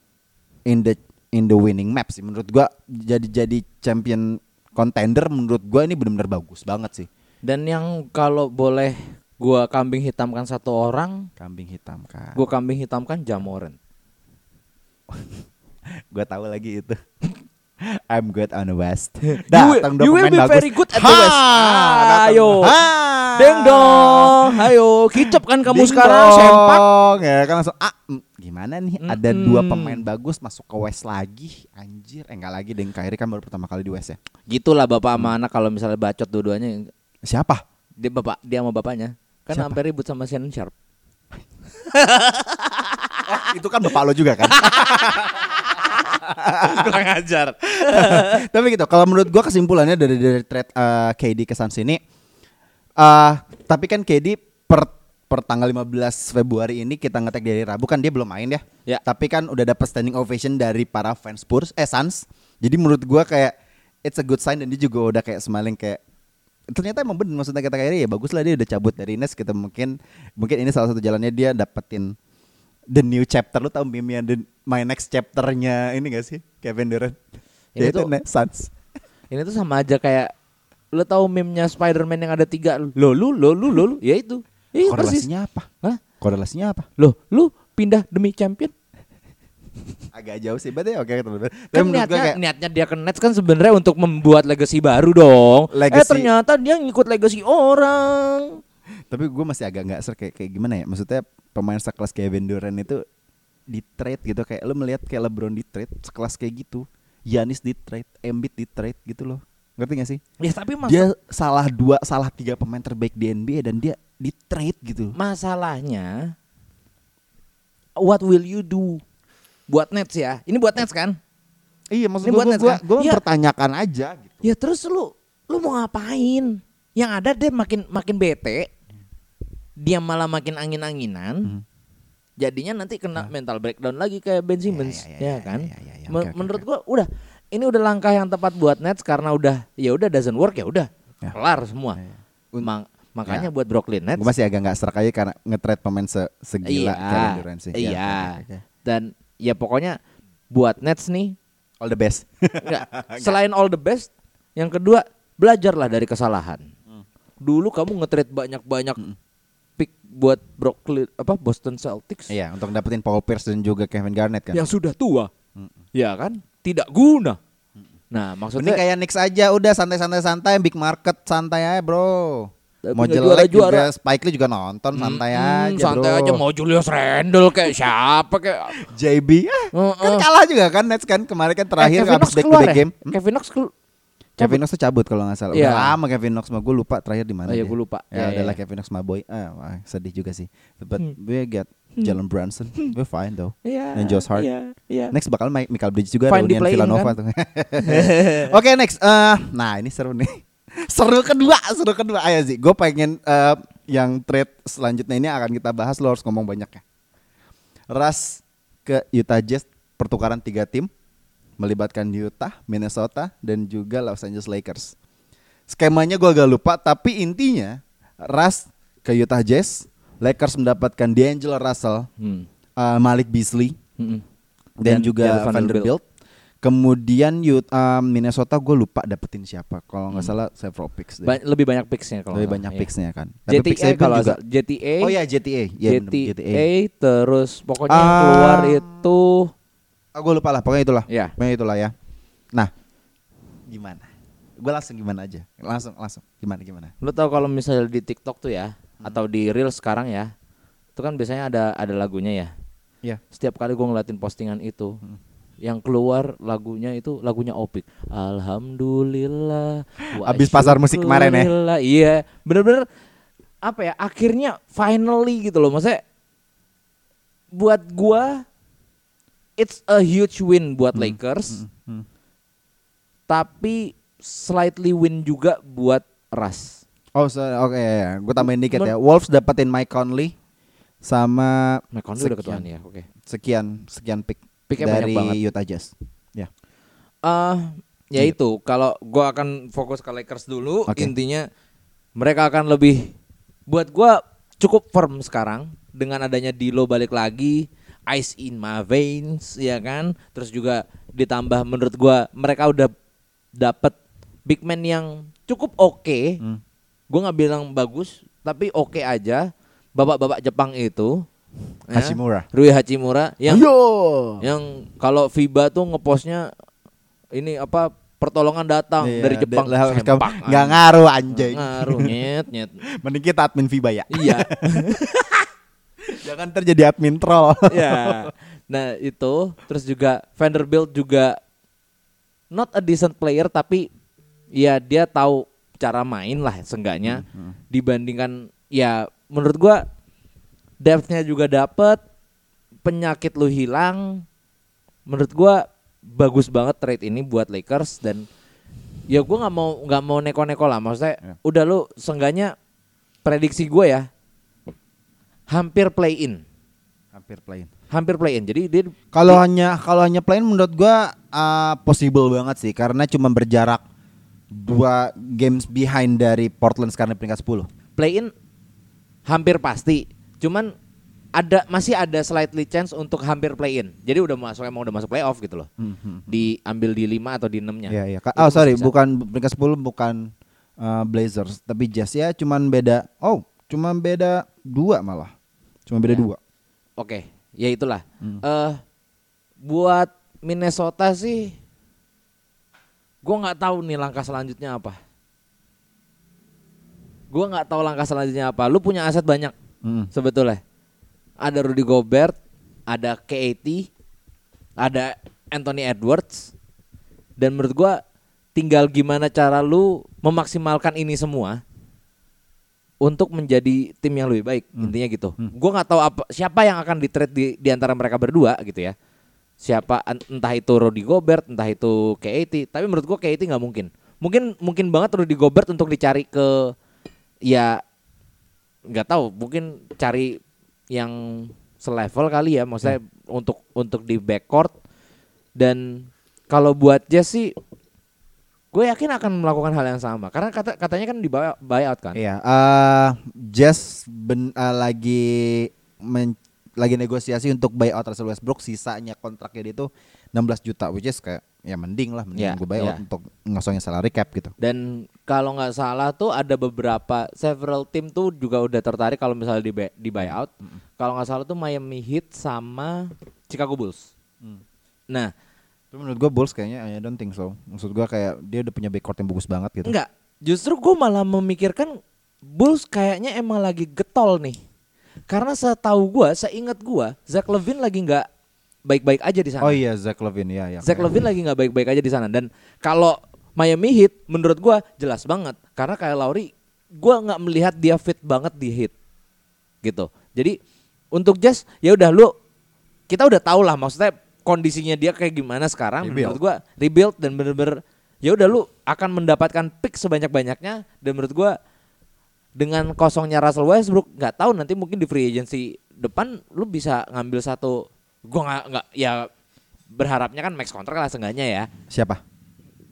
in the in the winning map sih menurut gua jadi jadi champion contender menurut gua ini benar-benar bagus banget sih
Dan yang kalau boleh gua kambing hitamkan satu orang,
kambing hitam kan
gua kambing hitamkan Jamoran. <laughs>
gua tahu lagi itu <laughs> I'm good on the West. <laughs>
will-
Datang dong
you will
pemain
be
bagus.
very good at the West. Ah, ayo.
Ha!
Deng dong, ayo kicap kan kamu
Ding
sekarang
dong.
sempak.
Ya kan langsung ah mm, gimana nih ada dua pemain bagus masuk ke West lagi anjir eh enggak lagi Deng Kyrie kan baru pertama kali di West ya.
Gitulah bapak sama anak kalau misalnya bacot dua-duanya
Siapa?
dia bapak dia sama bapaknya kan
Siapa?
sampai ribut sama Shannon Sharp. <laughs>
Oh, itu kan bapak lo juga kan. <laughs>
Kurang ajar. <laughs>
Tapi gitu, kalau menurut gua kesimpulannya dari dari trade eh, KD ke Suns ini eh tapi kan KD per per tanggal 15 Februari ini kita ngetek dari Rabu kan dia belum main ya.
Ya.
Tapi kan udah dapat standing ovation dari para fans Spurs eh Suns. Jadi menurut gua kayak it's a good sign dan dia juga udah kayak smiling kayak ternyata emang bener maksudnya kata kayak ya bagus lah dia udah cabut dari Nets kita mungkin mungkin ini salah satu jalannya dia dapetin the new chapter lu tau meme the my next chapternya ini gak sih Kevin Durant
Ini
ya itu
tuh-
Nets Suns <laughs>
Ini tuh sama aja kayak lo tahu meme-nya Spider-Man yang ada tiga lo lu lo lu lo lu ya itu. Iya persis.
korelasinya apa
Hah?
korelasinya apa
Loh, lu pindah demi champion?
agak jauh sih berarti oke teman-teman tapi
Kan niatnya,
kayak
niatnya dia ke Nets kan sebenarnya untuk membuat legacy baru dong. Eh
Legacy-
ternyata dia ngikut legacy orang.
tapi gue masih agak nggak ser kayak, kayak gimana ya maksudnya pemain sekelas Kevin Durant itu di trade gitu kayak lu melihat kayak LeBron di trade sekelas kayak gitu Yanis di trade Embiid di trade gitu loh ngerti gak sih
Ya tapi mas
dia salah dua salah tiga pemain terbaik di NBA dan dia di trade gitu
masalahnya what will you do buat Nets ya? Ini buat Nets kan?
iya maksud gue
buat
gue
Nets
gue
kan?
gue
Iya.
mempertanyakan aja gitu
Ya terus lu lu mau ngapain? Yang ada dia makin makin bete. Dia malah makin angin-anginan.
Hmm.
Jadinya nanti kena mental breakdown lagi kayak Ben Simmons,
ya,
ya,
ya, ya,
kan?
ya, ya, ya. Oke, oke,
menurut
oke.
gua udah ini udah langkah yang tepat buat Nets karena udah ya udah doesn't work ya udah
Ya.
kelar semua.
Ya, ya.
Ma- makanya
Ya.
buat Brooklyn Nets
gue masih agak nggak serak aja karena nge-trade pemain se segila Kevin Durant sih Ya,
Iya.
oke.
Dan ya pokoknya buat Nets nih
all the best
enggak, <laughs> selain all the best, yang kedua belajarlah dari kesalahan.
Hmm.
Dulu kamu nge-trade banyak-banyak pick buat Brooklyn apa Boston Celtics
iya untuk dapetin Paul Pierce dan juga Kevin Garnett kan
yang sudah tua. Ya kan? Tidak guna. Nah,
Mending
maksudnya
kayak Knicks aja udah santai-santai santai big market santai aja bro.
Tapi
Mau jelek
juara-juara.
juga Spike Lee juga nonton santai
Hmm,
aja
santai
bro.
aja mau Julius Randle kayak siapa kayak <laughs>
JB ah,
Heeh.
kan kalah juga kan Nets kan kemarin kan terakhir
Eh, Knox
back to back
ya?
game. Hmm?
Kevin Knox
Kevin Knox tuh cabut kalau nggak salah.
Iya.
Udah lama Kevin Knox mah gue lupa terakhir di mana.
Oh iya, gua lupa.
Ya,
Iya,
adalah
iya.
Kevin Knox my boy. Ah, wah, sedih juga sih. But
Hmm.
we get Jalen Brunson. We're fine though.
Iya.
Dan Josh Hart.
Iya, iya.
Next bakal Michael Bridges juga
Fine
reunian Villanova
kan?
tuh. <laughs> Oke next. Eh, nah ini seru nih. <laughs> seru kedua, seru kedua. Ayo sih, gue pengen eh, yang trade selanjutnya ini akan kita bahas. Lo harus ngomong banyak ya. Ras ke Utah Jazz pertukaran tiga tim melibatkan Utah, Minnesota, dan juga Los Angeles Lakers. Skemanya gue agak lupa, tapi intinya Ras ke Utah Jazz, Lakers mendapatkan D'Angelo Russell,
Hmm.
eh, Malik Beasley,
Mm-mm.
dan,
Dan
juga Vanderbilt.
Vanderbilt.
Kemudian Ut- um, Minnesota gue lupa dapetin siapa. Kalau nggak salah several picks deh.
Ba- lebih banyak picksnya kalau
Lebih banyak picksnya kan.
iya.
Tapi
JTA
picksnya
kalau
juga.
JTA
Oh ya JTA. Ya, bener,
JTA, terus pokoknya yang
Ah.
keluar itu
Oh, gue lupa lah. Pokoknya itulah.
ya
Pokoknya itulah ya. Nah, gimana? Gue langsung gimana aja. Langsung langsung. Gimana gimana?
lu tahu kalau misalnya di TikTok tuh ya
Hmm.
atau di Reels sekarang ya itu kan biasanya ada ada lagunya ya
Iya.
setiap kali gue ngeliatin postingan itu
Hmm.
yang keluar lagunya itu lagunya Opik Alhamdulillah
Abis pasar musik kemarin ya?
iya bener-bener apa ya akhirnya finally gitu loh maksudnya buat gua it's a huge win buat Lakers
Hmm.
tapi slightly win juga buat Ras
Oh, so- oke ya. Gue tambahin dikit
Men-
ya. Wolves dapetin Mike Conley sama
Nah, Conley udah
Sekian.
ketuaan ya oke
sekian sekian pick
Picknya banyak
dari. Utah Jazz. Ya.
Eh, ya
Iya.
itu kalau gua akan fokus ke Lakers dulu
Oke.
intinya mereka akan lebih buat gua cukup firm sekarang dengan adanya Dilo balik lagi ice in my veins ya kan terus juga ditambah menurut gua mereka udah dapet big man yang cukup oke
Hmm.
gua nggak bilang bagus tapi oke aja bapak-bapak Jepang itu ya,
Hashimura.
Rui Hachimura yang
Ayo.
yang kalau FIBA tuh ngepostnya ini apa pertolongan datang
Iya,
dari Jepang
lah,
sempak
nggak ngaruh anjing.
ngaruh nyet nyet <laughs>
Mending kita admin FIBA ya.
iya <laughs>
Jangan terjadi admin troll. <laughs>
ya nah itu terus juga Vanderbilt juga not a decent player tapi ya dia tahu cara main lah seenggaknya
Hmm,
dibandingkan ya menurut gua depthnya juga dapet, penyakit lu hilang. Menurut gua bagus banget trade ini buat Lakers dan ya gua nggak mau nggak mau neko-neko lah. Maksudnya
Ya.
udah lu sengganya prediksi gue ya hampir play in,
Hampir play in.
hampir play in. Jadi dia
Kalau hanya kalau hanya play in menurut gua uh, possible banget sih karena cuma berjarak dua games behind dari Portland sekarang di peringkat 10.
play in hampir pasti. Cuman ada masih ada slightly chance untuk hampir play in. Jadi udah masuk emang udah masuk playoff gitu loh. Diambil di 5 atau di 6-nya.
Iya iya. Oh sorry,
bisa.
bukan peringkat 10 bukan uh, Blazers, tapi Jazz ya cuman beda. Oh, cuman beda dua malah. Cuma beda
Ya.
dua.
Oke, ya itulah.
Hmm.
Eh buat Minnesota sih gua nggak tahu nih langkah selanjutnya apa. Gua nggak tahu langkah selanjutnya apa. Lu punya aset banyak
Mm.
sebetulnya. Ada Rudy Gobert, ada KAT, ada Anthony Edwards. Dan menurut gua tinggal gimana cara lu memaksimalkan ini semua untuk menjadi tim yang lebih baik intinya gitu. Gua nggak tahu apa siapa yang akan di trade di, di antara mereka berdua gitu ya. Siapa en- entah itu Rudy Gobert, entah itu KAT, tapi menurut gua KAT nggak mungkin. Mungkin mungkin banget Rudy Gobert untuk dicari ke ya nggak tahu mungkin cari yang selevel kali ya maksudnya untuk untuk di backcourt dan kalau buat Jazz sih gue yakin akan melakukan hal yang sama. Karena kata katanya kan di buy- buyout kan?
Iya, eh Jazz ben, eh, lagi men- lagi negosiasi untuk buyout Russell Westbrook, sisanya kontraknya dia itu 16 juta, which is kayak ya mending lah, mending
Iya,
gue buyout
iya.
untuk ngosongin salary cap gitu.
dan kalau nggak salah tuh ada beberapa several tim tuh juga udah tertarik kalau misalnya di buy- di buyout. Kalau nggak salah tuh Miami Heat sama Chicago Bulls. Nah
Tapi menurut gue Bulls kayaknya I don't think so. Maksud gue kayak dia udah punya backcourt yang bagus banget gitu.
Enggak, justru gue malah memikirkan Bulls kayaknya emang lagi getol nih. Karena setahu gue, seingat gue, Zach Levine lagi nggak baik-baik aja di sana.
Oh iya Zach Levine ya ya.
Zach Levine lagi nggak baik-baik aja di sana. Dan kalau Miami Heat, menurut gue jelas banget. Karena kayak Lauri, gue nggak melihat dia fit banget di Heat, gitu. Jadi untuk Jazz, ya udah lu, kita udah tahu lah maksudnya kondisinya dia kayak gimana sekarang.
Rebuild.
Menurut gue rebuild dan bener-bener ya udah lu akan mendapatkan pick sebanyak-banyaknya dan menurut gue dengan kosongnya Russell Westbrook nggak tahu nanti mungkin di free agency depan lu bisa ngambil satu gua nggak nggak ya berharapnya kan max kontrak lah seenggaknya ya
Siapa?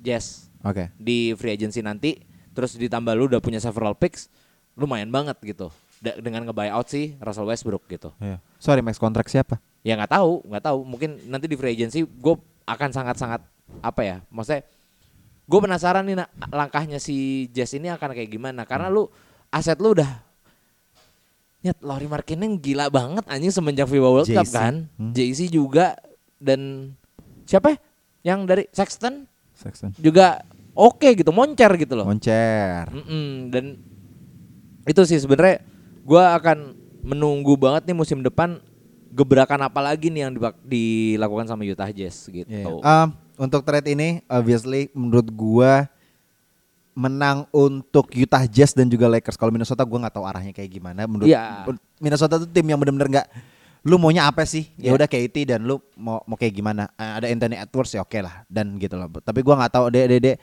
Jazz
Oke.
di free agency nanti terus ditambah lu udah punya several picks lumayan banget gitu Da- dengan nge-buyout sih Russell Westbrook gitu
Iya. Sorry max kontrak siapa?
Ya nggak tahu nggak tahu mungkin nanti di free agency gue akan sangat-sangat apa ya maksudnya gue penasaran nih langkahnya si Jazz ini akan kayak gimana karena lu aset lu udah Nyet, Lauri Markkanen gila banget anjing semenjak FIBA World Cup kan
Hmm.
JC juga dan siapa ya? yang dari Sexton
Sexton.
juga oke gitu moncer gitu loh
Moncer.
Mm-mm, dan itu sih sebenarnya gua akan menunggu banget nih musim depan gebrakan apa lagi nih yang dilakukan sama Utah Jazz gitu.
Iya, iya. Um, untuk trade ini obviously menurut gua menang untuk Utah Jazz dan juga Lakers. Kalau Minnesota gua nggak tahu arahnya kayak gimana. Menurut
Iya.
Minnesota tuh tim yang benar-benar nggak lu maunya apa sih? Ya
Iya.
udah KT dan lu mau mau kayak gimana? Eh, ada Anthony Edwards ya oke lah dan gitu loh. Tapi gua nggak tahu deh deh deh.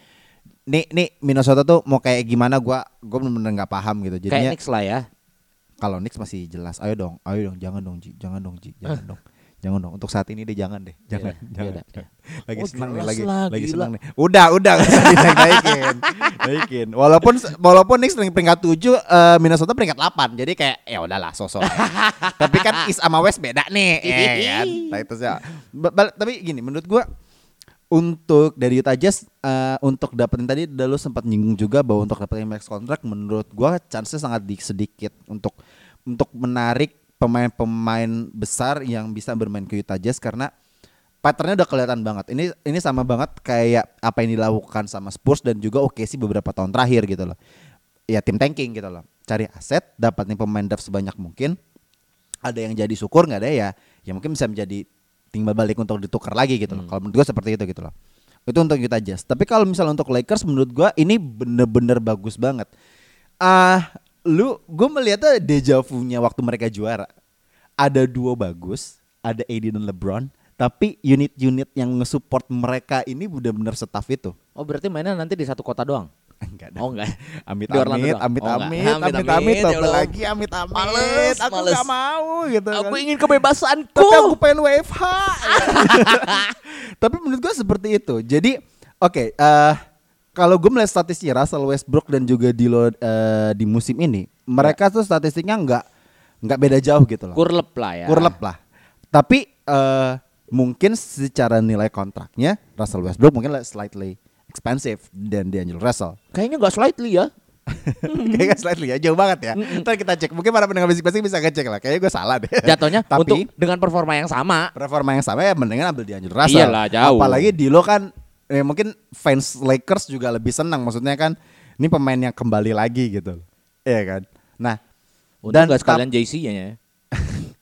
Nih nih Minnesota tuh mau kayak gimana gua gua benar-benar nggak paham gitu.
Kayak
Jadinya
Knicks lah ya.
Kalau Knicks masih jelas. Ayo dong, ayo dong, jangan dong Ji, jangan dong Ji, <laughs> jangan dong. Jangan dong, untuk saat ini deh jangan deh, jangan,
Yaudah,
jangan.
yaudah.
jangan. <laughs> Lagi
Oh,
senang nih, lagi,
lah,
lagi
gila.
senang nih. Udah, udah, <laughs> dinaikin, naikin. Walaupun, walaupun Knicks peringkat 7, eh, Minnesota peringkat 8 Jadi kayak, ya udahlah, sosok. tapi kan East sama West beda nih, ya kan. Nah, ba- Tapi gini, menurut gua untuk dari Utah Jazz eh, untuk dapetin tadi udah lu sempat nyinggung juga bahwa untuk dapetin max kontrak menurut gua chance sangat di- sedikit untuk untuk menarik pemain-pemain besar yang bisa bermain ke Utah Jazz karena patternnya udah kelihatan banget. Ini ini sama banget kayak apa yang dilakukan sama Spurs dan juga OKC beberapa tahun terakhir gitu loh. Ya tim tanking gitu loh. Cari aset, dapatin pemain draft sebanyak mungkin. Ada yang jadi syukur nggak ada ya, ya mungkin bisa menjadi timbal balik untuk ditukar lagi gitu loh. Kalau menurut gua seperti itu gitu loh. Itu untuk Utah Jazz. Tapi kalau misalnya untuk Lakers menurut gua ini bener-bener bagus banget. Ah, lu gue melihatnya deja vu-nya waktu mereka juara. ada duo bagus, ada AD dan LeBron, tapi unit-unit yang nge-support mereka ini benar-benar staff itu.
Oh berarti mainnya nanti di satu kota doang?
Enggak dah.
Oh enggak.
Amit amit,
doang?
amit
Oh, enggak.
amit,
Amit,
amit
amit,
amit,
ya
lagi amit amit.
Males,
aku
males.
nggak mau gitu.
Aku
kan.
ingin kebebasanku.
Tapi aku pengen WFH. <laughs> Tapi menurut gue seperti itu. Jadi oke, eh kalau gue melihat statistiknya Russell Westbrook dan juga Dilo eh, di musim ini, mereka tuh statistiknya nggak nggak beda jauh gitu loh.
Kurlep lah ya.
Kurlep lah. Tapi eh mungkin secara nilai kontraknya Russell Westbrook mungkin slightly expensive dan D'Angelo Russell. <laughs>
Kayaknya nggak slightly ya.
Kayaknya slightly ya jauh banget ya. Ntar kita cek. Mungkin para pendengar basic-basic bisa ngecek lah. Kayaknya gue salah deh.
Jatuhnya <laughs>
Tapi
untuk dengan performa yang sama.
performa yang sama ya mendingan ambil D'Angelo Russell.
Iyalah, jauh.
Apalagi Dilo kan eh, mungkin fans Lakers juga lebih senang. Maksudnya kan ini pemain yang kembali lagi gitu. Iya kan. Nah,
Untuk nggak sekalian JC-nya ya.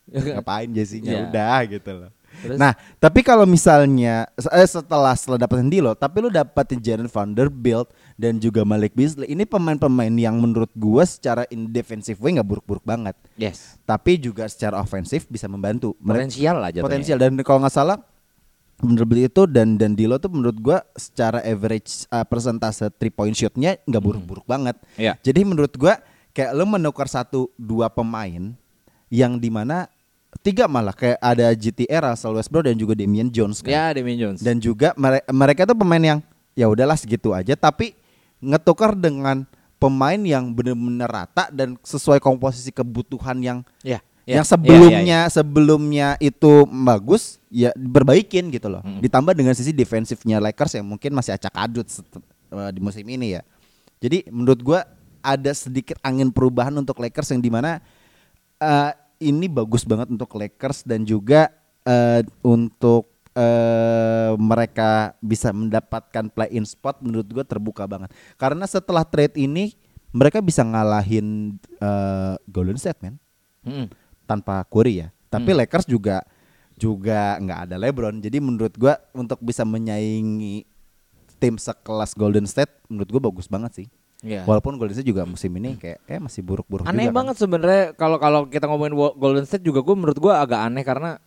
<laughs>
ngapain Jesse-nya
Iya.
udah gitu loh.
Terus?
Nah, tapi kalau misalnya eh, setelah setelah dapetin Dilo, tapi lu dapetin Jaren Vanderbilt dan juga Malik Beasley, ini pemain-pemain yang menurut gua secara in defensive way nggak buruk-buruk banget,
Yes.
tapi juga secara ofensif bisa membantu.
Potensial lah jatuhnya.
potensial dan kalau nggak salah Vanderbilt itu dan dan Dilo tuh menurut gua secara average uh, persentase three point shootnya nggak buruk-buruk banget.
Iya.
Jadi menurut gua kayak lu menukar satu dua pemain yang di mana tiga malah kayak ada GTR Russell Westbrook dan juga Damian Jones kan.
Ya, Damian Jones.
Dan juga mere- mereka tuh pemain yang ya udahlah segitu aja tapi ngetukar dengan pemain yang benar-benar rata dan sesuai komposisi kebutuhan yang
ya,
yang
ya,
sebelumnya
ya, ya,
sebelumnya itu bagus ya berbaikin gitu loh.
Mm.
Ditambah dengan sisi defensifnya Lakers yang mungkin masih acak adut eh, di musim ini ya. Jadi menurut gua ada sedikit angin perubahan untuk Lakers yang di mana eh, ini bagus banget untuk Lakers dan juga eh, untuk eh, mereka bisa mendapatkan play in spot menurut gua terbuka banget. Karena setelah trade ini mereka bisa ngalahin eh, Golden State man
Mm-mm.
tanpa Curry ya. Tapi
Hmm.
Lakers juga juga nggak ada LeBron. Jadi menurut gua untuk bisa menyaingi tim sekelas Golden State menurut gua bagus banget sih.
Iya.
Walaupun Golden State juga musim ini kayak eh masih buruk-buruk
Aneh
juga kan.
banget sebenarnya kalau kalau kita ngomongin Golden State juga gue menurut gue agak aneh karena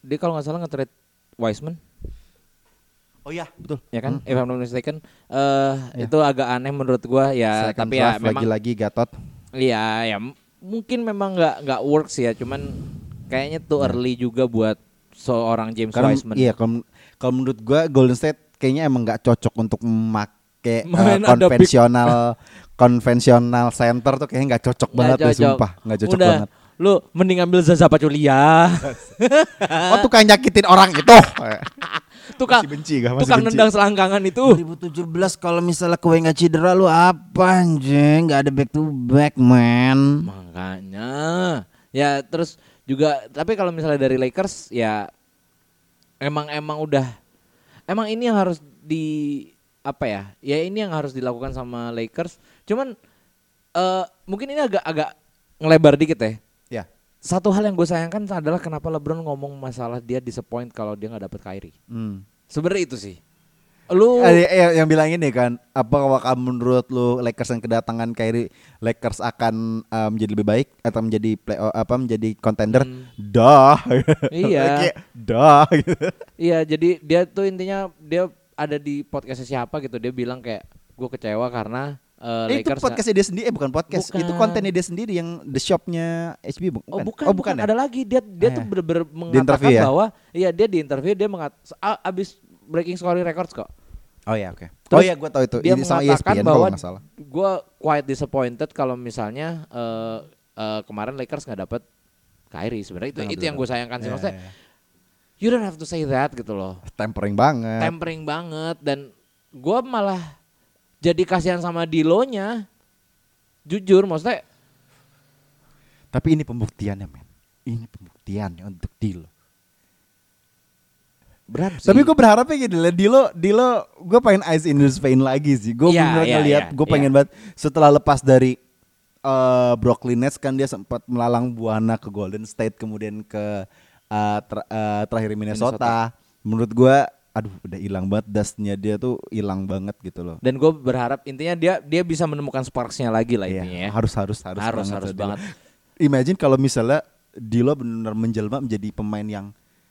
dia kalau nggak salah nge-trade Wiseman
Oh iya, betul.
ya kan
Hmm.
if I'm not mistaken eh
Iya.
itu agak aneh menurut gue ya
Second
tapi ya memang
lagi-lagi Gatot.
iya ya mungkin memang nggak nggak works ya cuman kayaknya too early juga buat seorang James
Karena
Wiseman
iya kalau kalau menurut gua Golden State kayaknya emang nggak cocok untuk memakai
Main ada big-
konvensional konvensional center tuh kayaknya nggak cocok
Nggak
banget deh
cocok.
sumpah, nggak cocok
Udah,
banget.
lu mending ambil Zaza Pachulia
Oh tukang nyakitin orang itu. <laughs>
tukang
Masih benci gak? Masih
tukang
benci.
nendang selangkangan itu
2017 kalau misalnya kue nggak cedera lu apa anjing? Nggak ada back to back man.
Makanya ya terus juga tapi kalau misalnya dari Lakers ya emang emang udah emang ini yang harus di apa ya? Ya ini yang harus dilakukan sama Lakers. Cuman eh mungkin ini agak agak ngelebar dikit ya.
Ya.
Satu hal yang gue sayangkan adalah kenapa LeBron ngomong masalah dia disappoint kalau dia nggak dapet Kyrie.
Hmm.
Sebenarnya itu sih. Lu
Ada yang, yang bilang ini kan, apakah menurut lu Lakers yang kedatangan Kyrie, Lakers akan uh, menjadi lebih baik atau menjadi play apa menjadi contender?
Hmm.
Dah.
Iya. <laughs>
Dah. gitu.
Iya, jadi dia tuh intinya dia ada di podcastnya siapa gitu. Dia bilang kayak gue kecewa karena eh,
Eh, itu podcastnya dia sendiri, eh bukan podcast,
Bukan.
itu kontennya dia sendiri yang the shopnya HB bukan?
Oh bukan,
oh bukan, ya?
ada lagi dia dia
Ah,
tuh
ya.
bener-bener
interview
mengatakan
ya?
bahwa iya dia di interview dia mengat abis breaking scoring records kok.
Oh ya oke.
Terus
oh ya gue tahu itu.
Dia
Ini sama
mengatakan
ESPN
bahwa gue quite disappointed kalau misalnya eh, eh, kemarin Lakers nggak dapet Kyrie sebenarnya itu itu yang gue sayangkan sih
Ya,
maksudnya.
ya, ya.
You don't have to say that gitu loh.
Tempering banget.
Tempering banget dan gue malah jadi kasihan sama Dilonya. Jujur maksudnya
Tapi ini pembuktiannya men. Ini pembuktiannya untuk Dilo.
berat sih.
Tapi gue berharapnya gini lah, Dilo, Dilo, gue pengen Ice in his vein lagi sih. Gue
Iya,
bener
iya,
ngeliat,
iya,
gue pengen
iya.
banget setelah lepas dari eh, Brooklyn Nets kan dia sempat melalang buana ke Golden State, kemudian ke eh, ter- eh, terakhir Minnesota. Menurut gue, aduh udah hilang banget dustnya dia tuh hilang banget gitu loh.
dan gue berharap intinya dia dia bisa menemukan sparksnya lagi lah
Iya,
intinya ya.
harus harus harus
harus
banget
harus
Dilo.
banget.
Imagine kalau misalnya D'Lo benar menjelma menjadi pemain yang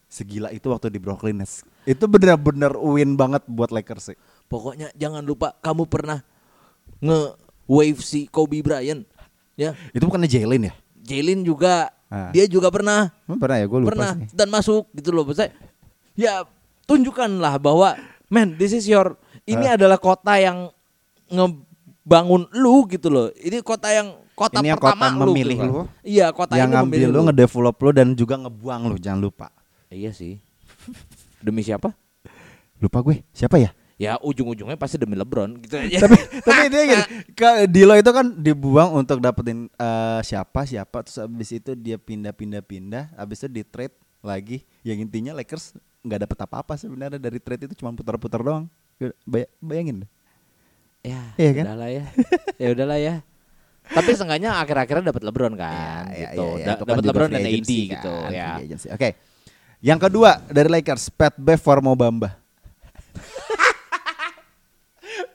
segila itu waktu di Brooklyn Nets. Itu benar-benar win banget buat Lakers sih.
Pokoknya jangan lupa kamu pernah nge wave si Kobe Bryant ya.
Itu bukannya Jalen ya?
Jalen juga
Ah.
dia juga pernah
Emang pernah ya? Gue lupa
pernah
sih.
dan masuk gitu loh. Maksudnya ya tunjukkanlah bahwa man this is your ini
Ah.
adalah kota yang ngebangun lu gitu loh. Ini kota yang kota
Ini
pertama
kota
lu
memilih
gitu
lu.
Iya, kota
yang
ini
ngambil
memilih
lu, ngedevelop lu dan juga ngebuang lu, jangan lupa.
Iya sih. Demi siapa?
Lupa gue, siapa ya?
Ya ujung-ujungnya pasti demi LeBron gitu aja.
tapi <laughs> tapi dia gini, ke Dilo itu kan dibuang untuk dapetin eh, siapa siapa terus abis itu dia pindah-pindah pindah, abis itu di trade lagi. Yang intinya Lakers nggak dapet apa-apa sebenarnya dari trade itu cuma putar-putar doang. Bay- bayangin deh.
ya,
Iya kan?
udahlah ya. ya udahlah ya. Tapi seenggaknya akhir-akhirnya dapat LeBron kan
Ya,
gitu.
ya, ya, kan
dapat LeBron dan AD gitu
kan,
ya.
free agency. Oke. Yang kedua dari Lakers, Pat Bev for Mobamba.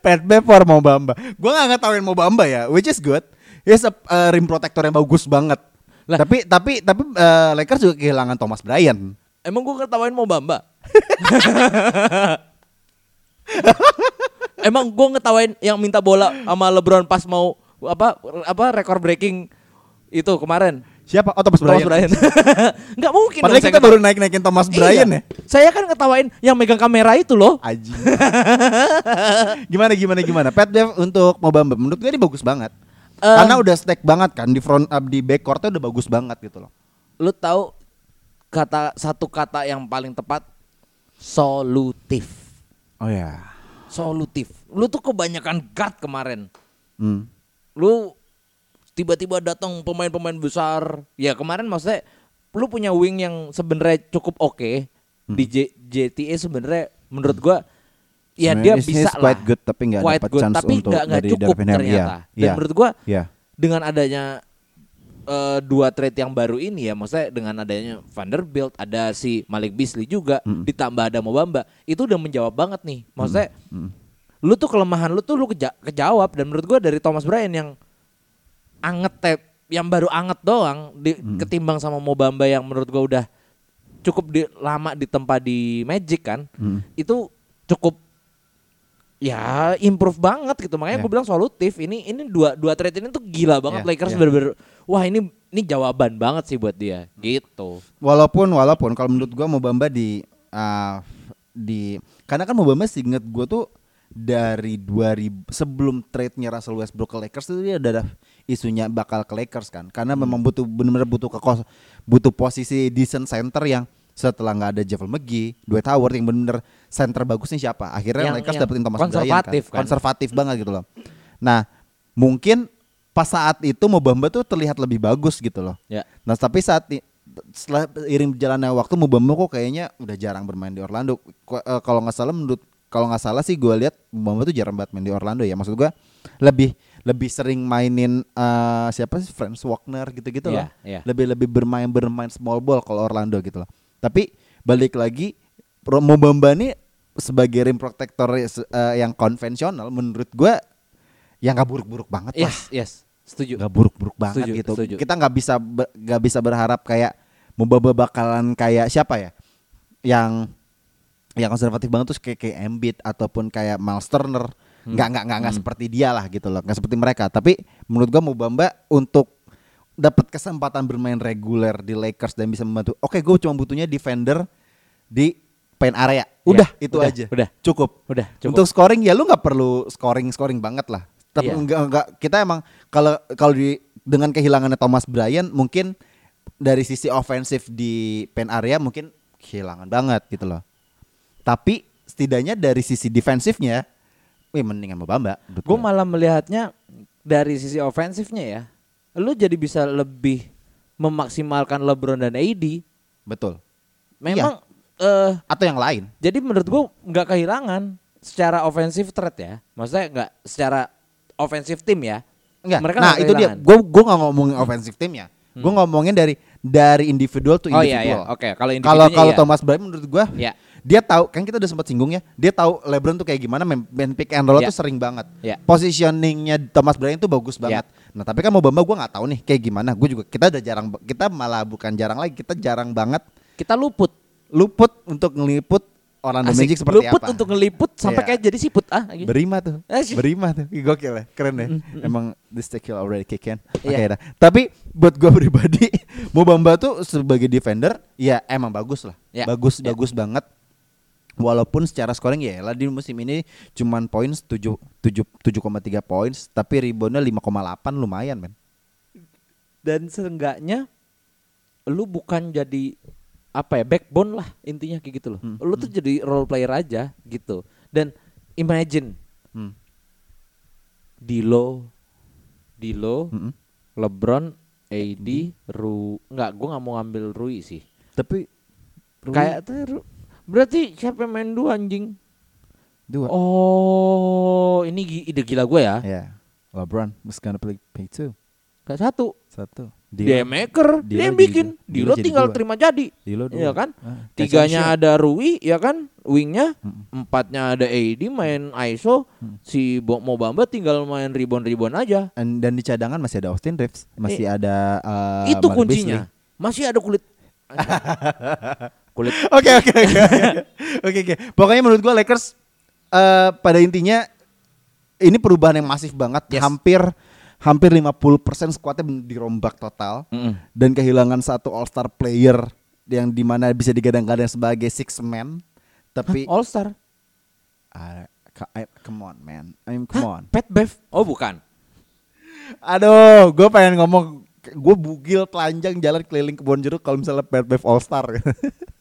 Bev for Mobamba. Gua nggak ngetawain Mobamba ya, which is good. He's a uh, rim protector yang bagus banget.
Lah.
Tapi tapi tapi uh, Lakers juga kehilangan Thomas Bryant.
Emang gue ketawain mau Bamba? <laughs> Emang gue ngetawain yang minta bola sama LeBron pas mau apa apa record breaking itu kemarin.
Siapa? Oh Thomas
Thomas
Bryant.
Bryant. <laughs> Nggak mungkin.
Padahal kita baru naik-naikin Thomas
Iya.
Bryant ya.
Saya kan ngetawain yang megang kamera itu loh.
Aji. <laughs> gimana gimana gimana? Pat Bev untuk Mobamba menurut gue ini bagus banget.
Eh.
Karena udah stack banget kan di front up di backcourtnya udah bagus banget gitu loh.
Lu tahu kata satu kata yang paling tepat solutif.
Oh ya.
Solutif. Lu tuh kebanyakan guard kemarin.
Hmm.
lu tiba-tiba datang pemain-pemain besar. Ya kemarin maksudnya lu punya wing yang sebenarnya cukup oke di J- JTA sebenarnya menurut gua ya dia bisa
he's quite
lah.
good, tapi nggak dapat
good,
chance
tapi
untuk
nggak nggak
dari
cukup ternyata.
Iya,
dan
iya.
menurut gua
Iya.
dengan adanya eh, dua trade yang baru ini ya maksudnya dengan adanya Vanderbilt ada si Malik Beasley juga ditambah ada Mobamba itu udah menjawab banget nih. Maksudnya lu tuh kelemahan lu tuh lu keja- kejawab. Dan menurut gua dari Thomas Bryant yang anget tep yang baru anget doang di, ketimbang sama Mobamba yang menurut gua udah cukup di, lama ditempa di Magic kan
Hmm.
itu cukup ya improve banget gitu makanya
Ya.
gue bilang solutif ini ini dua dua trade ini tuh gila banget
Ya,
Lakers
ya.
bener-bener wah ini ini jawaban banget sih buat dia gitu
Walaupun walaupun kalau menurut gua Mobamba di uh, di karena kan Mobamba seinget gua tuh dari 2000 sebelum trade-nya Russell Westbrook ke Lakers itu dia udah isunya bakal ke Lakers kan karena memang butuh benar-benar butuh ke kos- butuh posisi decent center yang setelah nggak ada Javel McGee, Dwight Howard yang benar-benar center bagusnya siapa? Akhirnya
Yang-
Lakers
yang
dapetin Thomas Bryant
konservatif
kan.
kan.
Konservatif banget gitu loh. Nah, mungkin pas saat itu Mobamba tuh terlihat lebih bagus gitu loh.
ya
Nah tapi saat setelah iring berjalannya waktu Mubamba kok kayaknya udah jarang bermain di Orlando. Eh, Kalau nggak salah menurut kalau nggak salah sih gue lihat Mubamba tuh jarang banget main di Orlando ya. Maksud gue lebih lebih sering mainin eh, siapa sih Franz Wagner gitu-gitu loh.
Iya, iya.
Lebih lebih bermain bermain small ball kalau Orlando gitu loh. Tapi balik lagi Pro- Mubamba nih sebagai rim protector eh, yang konvensional menurut gue yang nggak buruk-buruk banget lah
yes yes setuju
nggak buruk-buruk banget
Setuju,
gitu.
setuju.
Kita nggak bisa nggak bisa berharap kayak Mubaba bakalan kayak siapa ya? Yang yang konservatif banget tuh kayak kayak Embiid ataupun kayak Miles Turner.
Hmm.
Nggak nggak nggak nggak seperti dia lah gitu loh. Nggak seperti mereka. Tapi menurut gua Mubamba untuk dapat kesempatan bermain reguler di Lakers dan bisa membantu. Oke, gue cuma butuhnya defender di paint area. Udah
Iya,
itu
udah,
aja.
udah.
Cukup.
Udah, cukup.
Untuk scoring ya lu nggak perlu scoring scoring banget lah. Tapi
Iya.
enggak enggak kita emang kalau kalau di dengan kehilangannya Thomas Bryant mungkin dari sisi ofensif di pen area mungkin kehilangan banget gitu loh. Tapi setidaknya dari sisi defensifnya wih mendingan Mobamba. menurut
gue malah melihatnya dari sisi ofensifnya ya lu jadi bisa lebih memaksimalkan LeBron dan AD
betul.
memang eh
Atau yang lain.
jadi menurut gua nggak kehilangan secara offensive threat ya maksudnya nggak secara offensive team ya
Enggak.
mereka
nah, itu dia. Gue gue nggak ngomongin offensive timnya. Gue ngomongin dari dari individual to
oh
individual.
iya iya oke kalau
Kalau
individunya
kalau
iya.
Thomas Bryant menurut gua
Iya.
Dia tahu kan kita udah sempat singgung ya. Dia tahu LeBron tuh kayak gimana main, pick and roll
Iya.
tuh sering banget.
Iya.
Positioningnya Thomas Bryant tuh bagus banget. Nah tapi kan mau Bamba gue nggak tahu nih kayak gimana. Gue juga kita udah jarang, kita malah bukan jarang lagi, kita jarang banget
Kita luput.
luput untuk ngeliput Orlando
Asik.
Magic seperti
luput
apa.
untuk ngeliput sampai
Iya.
kayak jadi siput ah. gitu.
Berima tuh,
Asik.
berima tuh, gokil ya, keren ya. Emang this tequila already kick in. Oke
Iya.
dah. Tapi buat gue <laughs> pribadi, mau Bamba tuh sebagai defender, ya emang bagus lah,
Ya.
bagus
Ya.
bagus banget. Walaupun secara scoring ya lah di musim ini cuman points 7 7 7,3 points, tapi reboundnya 5,8 lumayan men.
Dan seenggaknya lu bukan jadi apa ya backbone lah intinya kayak gitu loh.
Hmm,
Lu tuh jadi role player aja gitu. Dan imagine
Hmm.
Dilo Dilo,
Mm-mm.
LeBron, AD, Ru nggak gua nggak mau ngambil Rui sih.
Tapi Rui
Kayak tuh berarti siapa yang main dua anjing?
dua.
Oh, ini ide gila gue ya.
Ya, LeBron was gonna play play two.
Gak satu.
Satu.
Dia yang maker,
Dilo
dia yang bikin. Dilo tinggal
dua.
terima jadi.
Dilo dua.
Iya kan?
Ah,
Tiganya ada Rui, ya kan? Wingnya,
Mm-mm.
empatnya ada AD main ISO, si Bo Mobamba tinggal main ribon-ribon aja.
And- dan di cadangan masih ada Austin Reeves, masih ada uh,
Itu
Malik
kuncinya. Masih ada kulit. <laughs> kulit. <laughs>
Oke oke oke oke. oke. Pokoknya menurut gua Lakers eh, pada intinya ini perubahan yang masif banget,
Yes.
hampir hampir 50% skuadnya bener dirombak total
Mm-mm.
dan kehilangan satu All Star player yang di mana bisa digadang-gadang sebagai six man. Tapi
All Star.
Ah, ca- I- come on man, I mean come on.
Pat Bev. Oh bukan.
Aduh, gue pengen ngomong, gue bugil telanjang jalan keliling kebun jeruk kalau misalnya Pat Bev All Star. <laughs>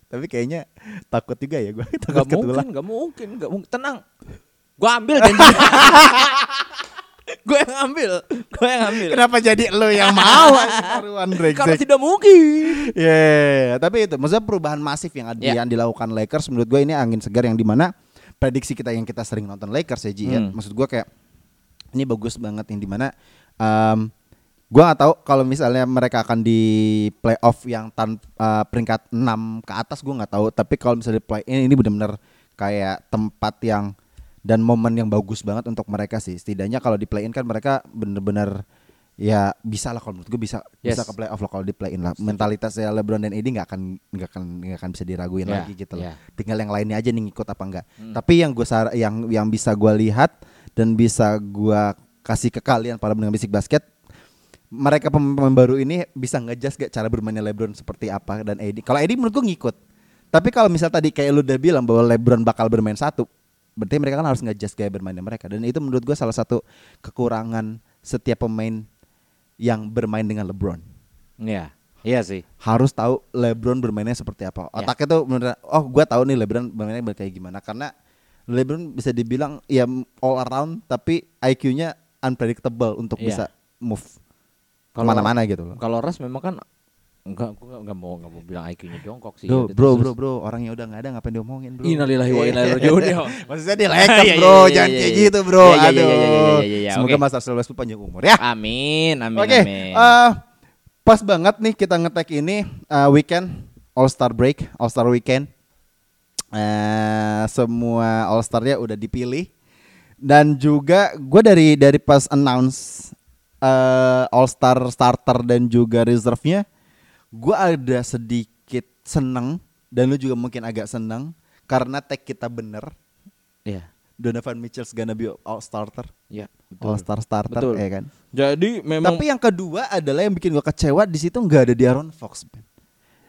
Tapi kayaknya takut juga ya gue, <laughs> takut
Gak mungkin, gak mungkin, gak mungkin. Tenang. Gua ambil janji. <laughs> gue yang ambil, gue yang ambil.
Kenapa jadi lo yang mau? Taruhan brengsek. <laughs>
tidak mungkin.
Yeah, tapi itu maksudnya perubahan masif yang ada
Ya.
yang dilakukan Lakers menurut gue ini angin segar yang di mana prediksi kita yang kita sering nonton Lakers ya Ji ya.
Hmm.
Maksud gue kayak ini bagus banget yang di mana um, gue nggak tahu kalau misalnya mereka akan di playoff yang tan uh, peringkat 6 ke atas gue nggak tahu. Tapi kalau misalnya di play in ini benar-benar kayak tempat yang dan momen yang bagus banget untuk mereka sih. Setidaknya kalau di play in kan mereka bener-bener ya bisa lah kalau menurut gue bisa bisa
Yes.
ke playoff lah kalau di play in lah. Mentalitasnya LeBron dan AD nggak akan nggak akan nggak akan bisa diraguin
Ya,
lagi gitu loh.
ya.
tinggal yang lainnya aja nih ngikut apa enggak tapi yang gue yang yang bisa gue lihat dan bisa gue kasih ke kalian para pendengar bisik basket mereka pemain baru ini bisa ngejudge gak cara bermainnya LeBron seperti apa dan AD kalau AD menurut gue ngikut tapi kalau misal tadi kayak lu udah bilang bahwa LeBron bakal bermain satu berarti mereka kan harus ngejudge gaya bermainnya mereka dan itu menurut gue salah satu kekurangan setiap pemain yang bermain dengan LeBron
Iya, iya sih.
harus tahu LeBron bermainnya seperti apa.
Ya.
Otaknya tuh bener oh gua tahu nih LeBron bermainnya kayak gimana karena LeBron bisa dibilang ya all around tapi IQ-nya unpredictable untuk
Iya.
bisa move
ke
mana-mana gitu loh.
Kalau Ras memang kan enggak gua enggak mau enggak mau bilang IQ-nya jongkok sih.
Bro,
Dia
bro, bro, bro, orangnya udah nggak ada ngapain diomongin, bro.
Innalillahi wa inna ilaihi <laughs> raji'un.
Maksudnya di Lakers, <laughs>
Iya,
bro,
iya,
jangan
iya,
kayak
iya.
gitu, bro. Aduh. Semoga. Mas Arsul Westbrook panjang umur ya.
Amin, amin,
Oke, eh, pas banget nih kita ngetek ini eh, weekend All Star break, All Star weekend. Eh, semua All Starnya udah dipilih dan juga gue dari dari pas announce eh, All Star starter dan juga reserve-nya, gue ada sedikit seneng dan lu juga mungkin agak seneng karena tag kita bener.
Iya.
Donovan Mitchell's gonna be All Starter,
Iya,
All Star starter,
Betul.
ya kan?
Jadi memang
Tapi yang kedua adalah yang bikin gue kecewa di situ nggak ada di Aaron Fox.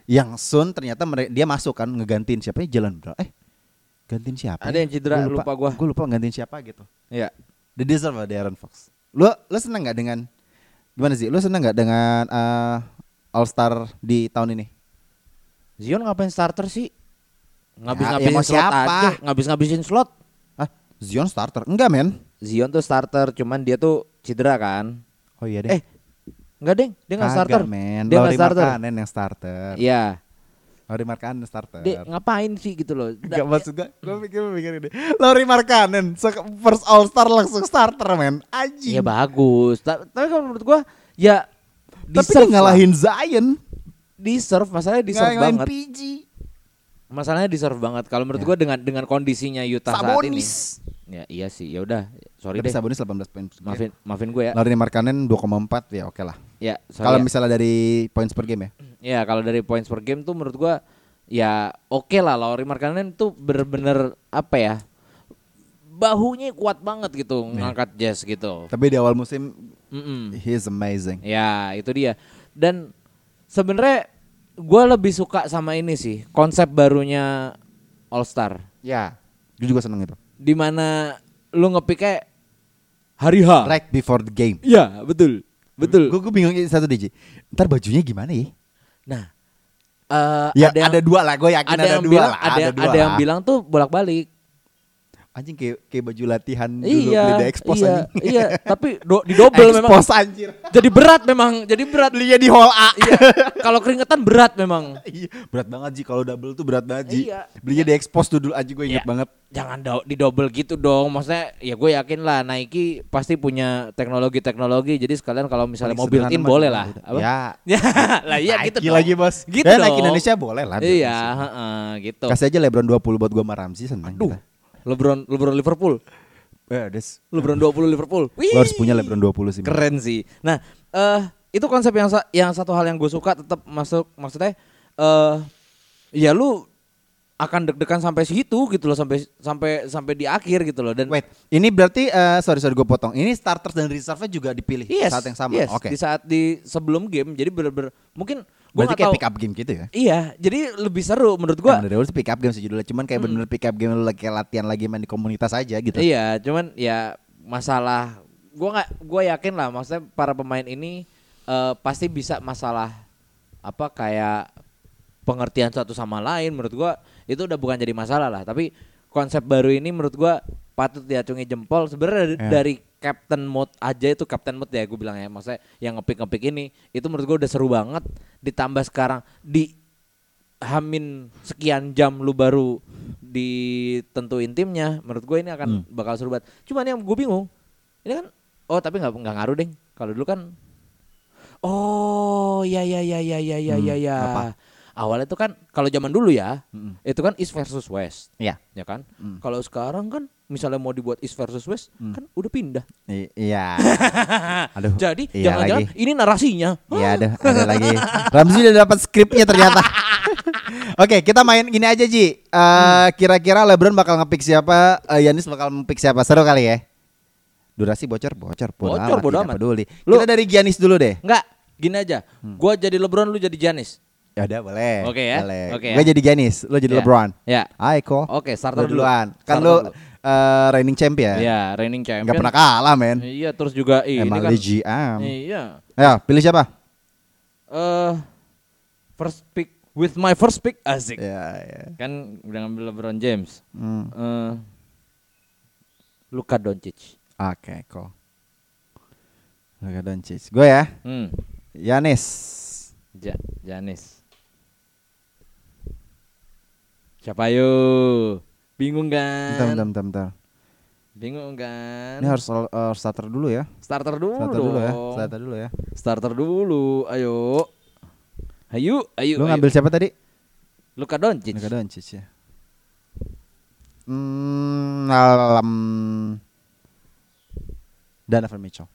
Yang Sun ternyata dia masuk kan ngegantiin siapa ya Jalan Brown. Eh gantiin siapa?
Ada yang cedera, lupa gua.
Gue lupa gantiin siapa gitu.
Iya.
The deserve lah di Aaron Fox. Lu lu seneng nggak dengan gimana sih? Lu seneng nggak dengan eh, All Star di tahun ini?
Zion ngapain starter sih?
Ya,
Ngabis-ngabisin
ya mau
slot
siapa?
aja, ngabis-ngabisin slot.
Ah Zion starter? Enggak men.
Zion tuh starter, cuman dia tuh cedera kan.
Oh iya deh.
Eh, enggak deng, dia nggak starter.
men.
Dia nggak starter.
Markkanen yang starter.
Iya.
Lauri Markkanen starter.
Dia ngapain sih gitu loh? <laughs>
Gak maksud gue, gue pikir mikir ini. Lauri Markkanen, se- first All Star langsung starter men, anjing.
Iya bagus. Ta- Tapi kalau menurut gua ya
Tapi ngalahin Zion,
deserve, masalahnya deserve
ngalahin
banget.
PG,
Masalahnya deserve banget. Kalau menurut
Ya.
gua dengan dengan kondisinya Utah saat ini.
Sabonis.
Ya iya sih. Ya udah, sorry
Dapat
deh.
Sabonis 18 poin.
Maafin maafin gue ya.
Lauri Markkanen 2,4 ya oke lah.
Ya,
Kalau
ya.
misalnya dari points per game ya. <clears throat>
Ya kalau dari points per game tuh menurut gua ya oke lah Lauri Markkanen tuh bener-bener apa ya bahunya kuat banget gitu ngangkat Jazz gitu.
Tapi di awal musim
Mm-mm.
he is amazing.
Ya itu dia. Dan sebenarnya gua lebih suka sama ini sih konsep barunya All Star.
Ya. Gue juga seneng itu.
Di mana lu ngepiknya hari H.
Right before the game.
Iya betul betul.
Gue bingung satu DJ. Ntar bajunya gimana ya?
Nah eh,
Ya
ada yang,
ada dua lah, gue yakin
ada
ada,
yang
dua
bilang
lah.
ada, yang-
dua
ada yang
lah.
bilang tuh bolak-balik.
Anjing kayak kayak baju latihan dulu
iya,
beli expose
iya,
anjing.
iya, <laughs> tapi do, di double memang.
Expose anjir.
Jadi berat memang, jadi berat.
Belinya di hall A.
iya, kalau keringetan berat memang.
Iya, berat banget Ji kalau double tuh berat banget Ji.
Iya.
Belinya di expose tuh dulu aja gue inget
Iya.
banget.
Jangan do, di double gitu dong. Maksudnya ya gue yakin lah Nike pasti punya teknologi-teknologi. Jadi sekalian kalau misalnya mau built in boleh lah. Apa?
Ya. <laughs>
Ya, lah iya
Nike
gitu dong.
lagi bos.
Gitu
ya,
dong.
Nike Indonesia boleh lah.
Iya, heeh, gitu.
Kasih aja LeBron 20 buat gue sama Ramzi seneng
Aduh,
kita.
LeBron LeBron Liverpool.
Ya, des.
LeBron 20 Liverpool. Wih.
Lo harus punya LeBron 20 sih.
Keren sih. Nah, eh itu konsep yang sa- yang satu hal yang gue suka tetap masuk maksudnya eh ya lu akan deg-degan sampai situ gitu loh sampai sampai sampai di akhir gitu loh dan
Wait, ini berarti eh, sorry sorry gue potong. Ini starters dan reserve-nya juga dipilih
yes,
saat yang sama.
yes,
Oke.
di saat di sebelum game jadi bener-bener mungkin
Berarti kayak
tahu
pick up game gitu ya?
iya jadi lebih seru menurut gua
Emang dari sih pick up game sih judulnya. Cuman kayak bener pick up game lu lagi kayak latihan lagi main di komunitas aja gitu.
Iya, cuman ya masalah gua nggak gua yakin lah maksudnya para pemain ini eh, pasti bisa masalah apa kayak pengertian satu sama lain menurut gua itu udah bukan jadi masalah lah, tapi konsep baru ini menurut gua patut diacungi jempol sebenarnya
Ya.
dari captain mode aja itu captain mode ya gue bilang ya. Maksudnya yang ngepick-ngepick ini itu menurut gua udah seru banget. Ditambah sekarang di hamin sekian jam lu baru ditentuin timnya menurut gue ini akan bakal seru banget. Cuman yang gue bingung ini kan oh tapi nggak nggak ngaruh deh kalau dulu kan oh ya ya ya ya ya ya
Hmm,
ya ya.
apa?
Awalnya tuh kan kalau zaman dulu ya
Mm-mm.
itu kan east versus west
Iya.
ya kan
Hmm.
kalau sekarang kan misalnya mau dibuat east versus west kan udah pindah
I- Iya. <laughs> Aduh.
jadi
iya
jangan-jangan
lagi.
ini narasinya
Iya ada, <laughs> ada lagi. Ramzi udah dapat skripnya ternyata. <laughs> Oke, kita main gini aja Ji. Eh, Kira-kira LeBron bakal ngepick siapa? Eh, Yanis bakal ngepick siapa? Seru kali ya. Durasi bocor, bocor, bodo
Bocor,
amat,
bodo amat.
peduli.
Lu-
Kita dari Giannis dulu deh.
Enggak, gini aja. Gua jadi LeBron, lu jadi Giannis.
Ya udah boleh.
Oke ya,
Boleh. Gue
ya.
jadi Giannis, lo jadi
Ya.
LeBron.
Ya.
Kok.
Oke, starter
Lo
dulu.
duluan. Kan
Starter
lo
dulu.
eh, reigning champ ya.
Ya, reigning champion.
Nggak pernah kalah men.
Iya, terus juga ini
Emang
kan.
GM.
Iya.
Ayo, pilih siapa?
Eh first pick with my first pick asik.
Ya, ya.
Kan udah ngambil LeBron James.
Hmm.
Eh Luka Doncic.
Oke, kok. Luka Doncic. Gue ya.
Hmm.
Yanis.
Ja Janis. Siapa yuk? Bingung
Bentar,
kan?
bentar, bentar, bentar.
Bingung kan?
Ini harus uh, starter dulu ya.
starter dulu.
Starter dulu ya. Starter dulu ya.
Starter dulu. Ayo. Ayo, ayo.
Lu
ayo.
ngambil siapa tadi?
Luka Doncic.
Luka Doncic ya. Hmm, alam Donovan Mitchell.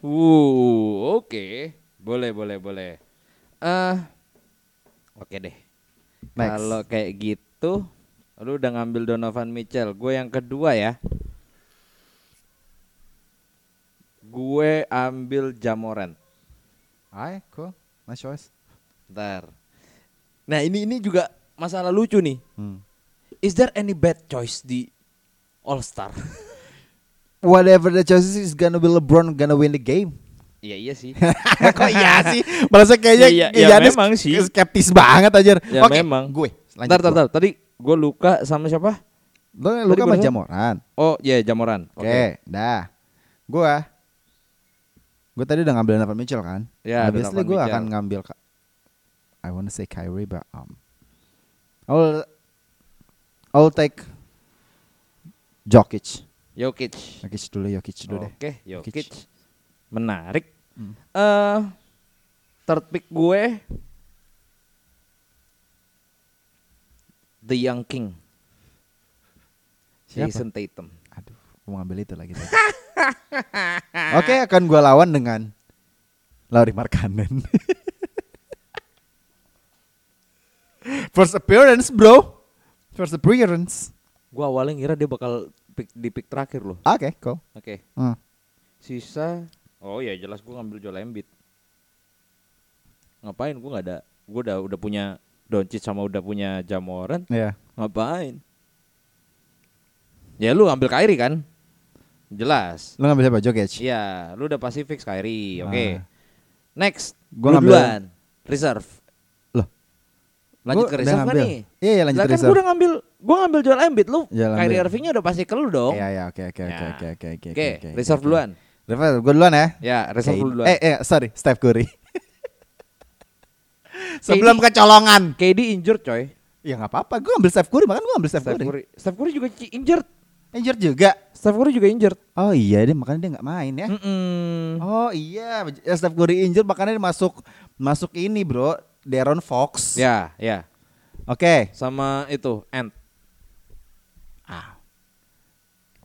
Uh, oke. Boleh, boleh, boleh. Eh Oke deh. Kalau kayak gitu, lu udah ngambil Donovan Mitchell. Gue yang kedua ya. Gue ambil Jamoran.
Hai, cool. Nice choice.
Bentar. Nah, ini ini juga masalah lucu nih.
Hmm.
Is there any bad choice di All Star? <laughs>
Whatever the choice is gonna be LeBron gonna win the game.
Iya iya sih. <laughs>
Kok iya sih? Merasa kayaknya
Iya, iya,
Giannis
memang sih.
skeptis banget aja.
Ya,
Oke,
memang.
gue. Lanjut gua.
ntar. Tadi gue luka sama siapa?
Lu
Tadi
lu
gua
sama. Jamoran.
Oh, iya Jamoran.
Oke, dah. Gua Gue tadi udah ngambil Donovan Mitchell kan?
Ya,
Obviously
Donovan
gue akan ngambil I wanna say Kyrie but um I'll I'll take Jokic.
Jokic.
Jokic dulu, Jokic dulu deh.
Oke,
Jokic.
Jokic. Menarik.
Hmm.
Eh third pick gue The Young King.
Siapa?
Jason Tatum.
Aduh, mau ngambil itu lagi. <laughs> Oke, akan gua lawan dengan Lauri Markkanen. <laughs> First appearance, bro. First appearance.
Gua awalnya ngira dia bakal pick, di pick terakhir loh.
Oke, cool.
Oke.
Hmm.
Sisa Oh ya jelas gua ngambil Joel Embiid. Ngapain gua nggak ada gua udah udah punya Doncic sama udah punya Jamoran.
Ya.
Ngapain? Ya lu ambil Kyrie kan? Jelas.
Lu ngambil siapa? Jokic.
Iya, lu udah pasti fix Kyrie. Oke.
Ah.
Next,
Gua
lu
ngambil-
duluan. Reserve.
Loh.
Lanjut
Gua
ke reserve kan nih?
Iya, iya, lanjut
Lah
ke
kan
reserve.
gua udah ngambil gua ngambil Joel Embiid lu.
Joel
Kyrie
Embiid.
Irvingnya udah pasti ke lu dong.
Iya, iya, oke, oke, oke,
Ya.
oke, oke, oke.
Oke, reserve duluan.
Reserve, gue duluan ya.
Ya,
Oke.
dulu duluan.
Eh, eh, sorry, Steph Curry. <laughs> Sebelum kecolongan.
KD injured coy.
Ya nggak apa-apa, gue ambil Steph Curry, makan gue ambil Steph,
Steph
Curry.
Curry. Steph Curry juga injured.
Injured juga.
Steph Curry juga injured.
Oh iya, dia makanya dia nggak main ya.
Mm-mm.
Oh iya, ya, Steph Curry injured makanya dia masuk masuk ini bro, Deron Fox.
Ya, ya.
Oke.
Sama itu Ant.
Ah.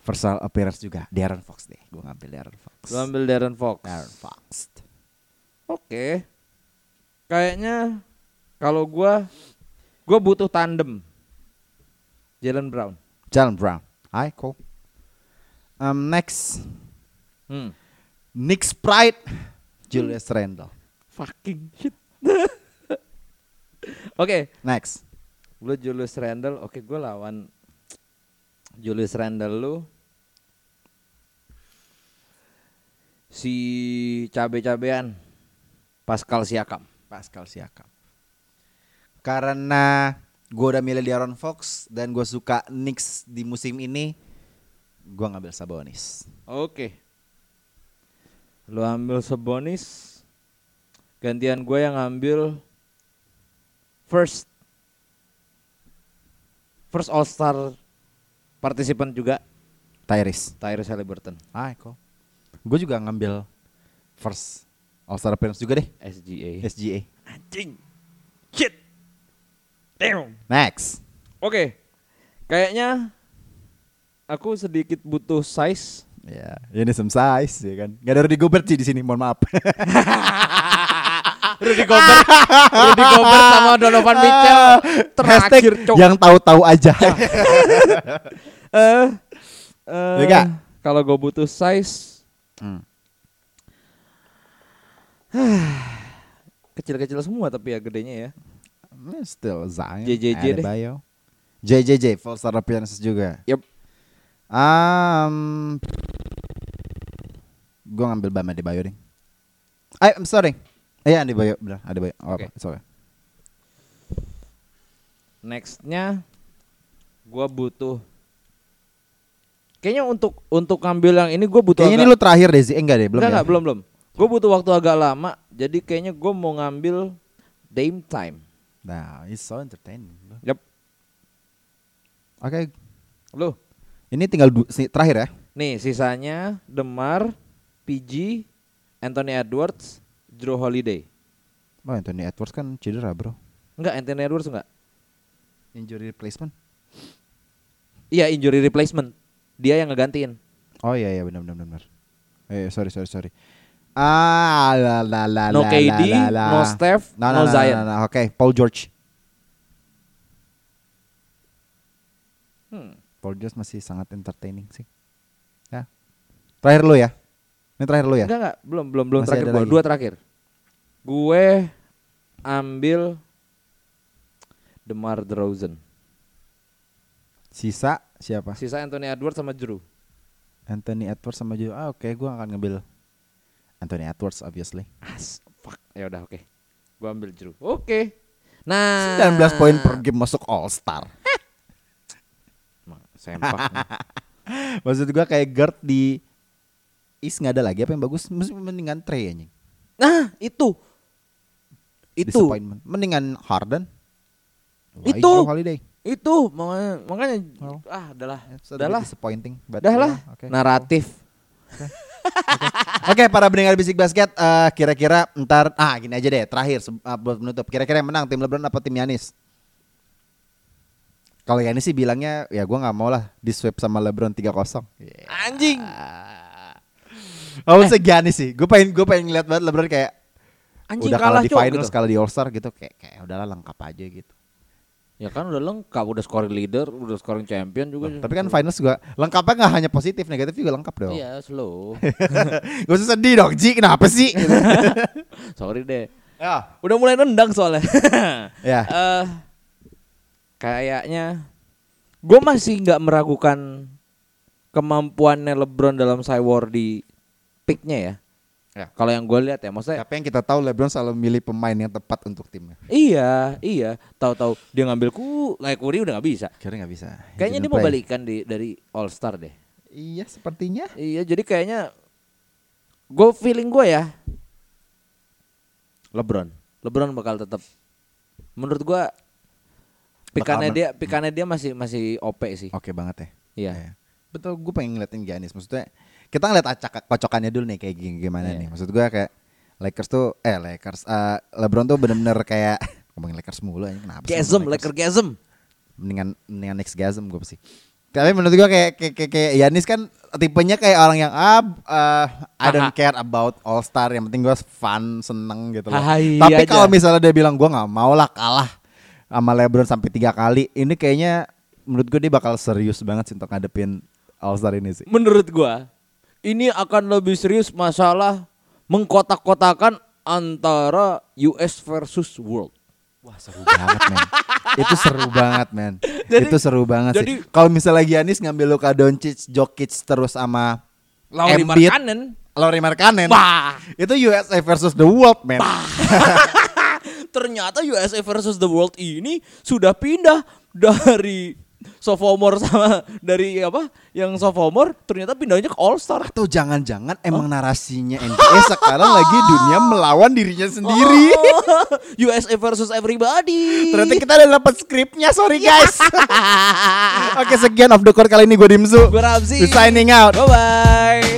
First appearance juga, Deron Fox deh. Gue ngambil Deron Fox.
Lu ambil Darren Fox.
Deron Fox.
Oke. Kayaknya kalau gua gua butuh tandem. Jalen Brown.
Jalen Brown. Hai, cool. Um, next,
Hmm.
Nick Sprite, Julius Randle.
Fucking shit. <laughs> Oke,
Next.
lu Julius Randle. Oke, gua lawan Julius Randle lu. Si cabe-cabean Pascal Siakam.
Pascal Siakam. Karena gue udah milih Deron Fox dan gue suka Knicks di musim ini, gue ngambil Sabonis.
Oke. Lu ambil Sabonis. Gantian gue yang ngambil first first All Star partisipan juga
Tyrese.
Tyrese Halliburton
Ah, cool. Gue juga ngambil first All Star appearance juga deh,
SGA.
SGA.
Anjing. Shit. Damn.
Next.
Oke. Kayaknya aku sedikit butuh size.
Ya, ini some size ya kan. Gak ada Rudy Gobert sih di sini, mohon maaf. <laughs>
Rudy Gobert, Rudy Gobert sama Donovan Mitchell <laughs> terakhir cok.
yang tahu-tahu aja. <laughs>
Eh,
Ya, Kak?
kalau gue butuh size
Hmm. <sighs>
kecil-kecil semua tapi ya gedenya ya.
Still Zion.
JJJ deh.
Adebayo. JJJ full star appearances juga.
Yup.
Um, gue ngambil Bam Adebayo deh. I, I'm sorry. Iya Adebayo, benar Adebayo. Oh,
Oke.
apa, it's okay.
Nextnya gue butuh. Kayaknya untuk untuk ngambil yang ini gue butuh.
Kayaknya ini
agak-
lu terakhir deh sih. Eh, enggak deh, belum
Enggak,
ya?
enggak, belum belum. Gue butuh waktu agak lama. Jadi kayaknya gue mau ngambil Dame Time.
Nah, it's so entertaining.
Yap.
Oke,
Lu.
ini tinggal terakhir ya.
Nih sisanya Demar, PG, Anthony Edwards, Drew Holiday.
Oh, Anthony Edwards kan cedera, bro.
Enggak, Anthony Edwards enggak.
Injury replacement.
Iya, injury replacement. Dia yang ngegantiin.
Oh iya iya benar benar benar. Eh sorry sorry sorry. Ah la la la
No
la,
KD,
la, la.
no Steph,
no,
no
no, no,
Zion.
no, no. Oke, Paul George.
Hmm.
Paul George masih sangat entertaining sih. Ya. Terakhir lu ya. Ini terakhir lu ya.
Enggak enggak, belum belum belum
Masih
terakhir gua.
lagi.
Dua terakhir. Gue ambil DeMar DeRozan.
Sisa siapa?
Sisa Anthony Edwards sama Drew.
Anthony Edwards sama Joe. Ah oke, gua akan ngambil Anthony Edwards obviously.
As, fuck. Ya udah oke. Gue ambil Drew. Oke. Nah,
19 poin per game masuk All Star.
Sempak. <laughs>
Maksud gua kayak guard di East nggak ada lagi apa yang bagus? Mesti mendingan Trey anjing.
nah, itu. Itu.
Mendingan Harden.
Itu.
Drew Holiday.
Itu makanya makanya
Well,
ah adalah adalah
disappointing. but
dah lah
yeah, oke.
naratif.
Oke para pendengar bisik basket eh, kira-kira ntar ah gini aja deh terakhir ah, buat menutup kira-kira yang menang tim LeBron apa tim Yanis? Kalau Yanis sih bilangnya ya gua nggak mau lah di sweep sama LeBron 3-0.
Anjing.
Oh, eh. Giannis sih. Gue pengen gue pengen ngeliat banget LeBron kayak
Anjing
udah
kalah
kalah di finals,
gitu.
kalah di All Star gitu kayak kayak udahlah lengkap aja gitu.
Ya kan udah lengkap, udah scoring leader, udah scoring champion juga.
Tapi kan finals juga lengkapnya nggak hanya positif, negatif juga lengkap dong.
Iya, slow. <laughs>
Gak usah sedih dong, Ji. Kenapa sih? <laughs>
Sorry deh.
ya.
Udah mulai nendang soalnya. <laughs>
Ya.
Eh kayaknya gue masih nggak meragukan kemampuannya LeBron dalam cywar di picknya ya.
Ya.
Kalau yang gue lihat ya, maksudnya
Tapi yang kita tahu LeBron selalu milih pemain yang tepat untuk timnya.
iya, iya. Tahu-tahu dia ngambil ku, like Curry udah nggak bisa.
Kira nggak bisa.
Kayaknya dia mau
play.
balikan di dari All Star deh.
Iya, sepertinya.
Iya, jadi kayaknya gue feeling gue ya LeBron. LeBron bakal tetap menurut gue pikannya dia pikannya dia masih masih OP sih.
Oke banget ya.
Iya.
Iya. Betul, gue pengen ngeliatin Giannis. Maksudnya kita ngeliat acak kocokannya dulu nih kayak gini- gimana
Iya.
nih. Maksud gue kayak Lakers tuh eh Lakers eh, LeBron tuh bener-bener kayak <laughs> ngomongin Lakers mulu aja kenapa sih
Gasm,
ngomongin
Laker gasm.
mendingan mendingan next gasm gue pasti. Tapi menurut gue kayak kayak kayak, kayak Giannis kan tipenya kayak orang yang ah eh, I don't care about All Star yang penting gue fun seneng gitu loh.
Haha, iya
Tapi
aja.
kalau misalnya dia bilang gue nggak mau lah kalah sama LeBron sampai tiga kali, ini kayaknya menurut gue dia bakal serius banget sih untuk ngadepin All Star ini sih.
Menurut gua ini akan lebih serius masalah mengkotak-kotakan antara US versus world.
Wah seru banget men. Itu seru banget men.
Jadi-
Itu seru banget
jadi-
sih Kalau misalnya Giannis ngambil Luka Doncic, Jokic terus sama
Lauri
Embiid,
Markkanen.
Lauri Markkanen.
Wah,
Itu USA versus the world men. <laughs>
Ternyata USA versus the world ini sudah pindah dari sophomore <laughs> sama dari apa? Yang sophomore ternyata pindahnya ke All Star.
Atau jangan-jangan emang narasinya NBA sekarang lagi dunia melawan dirinya sendiri <laughs>
USA versus everybody.
Ternyata kita udah dapet skripnya sorry guys <laughs> Oke sekian off the court kali ini gue Dimsu
Gue Ramzi.
Signing out
Bye bye.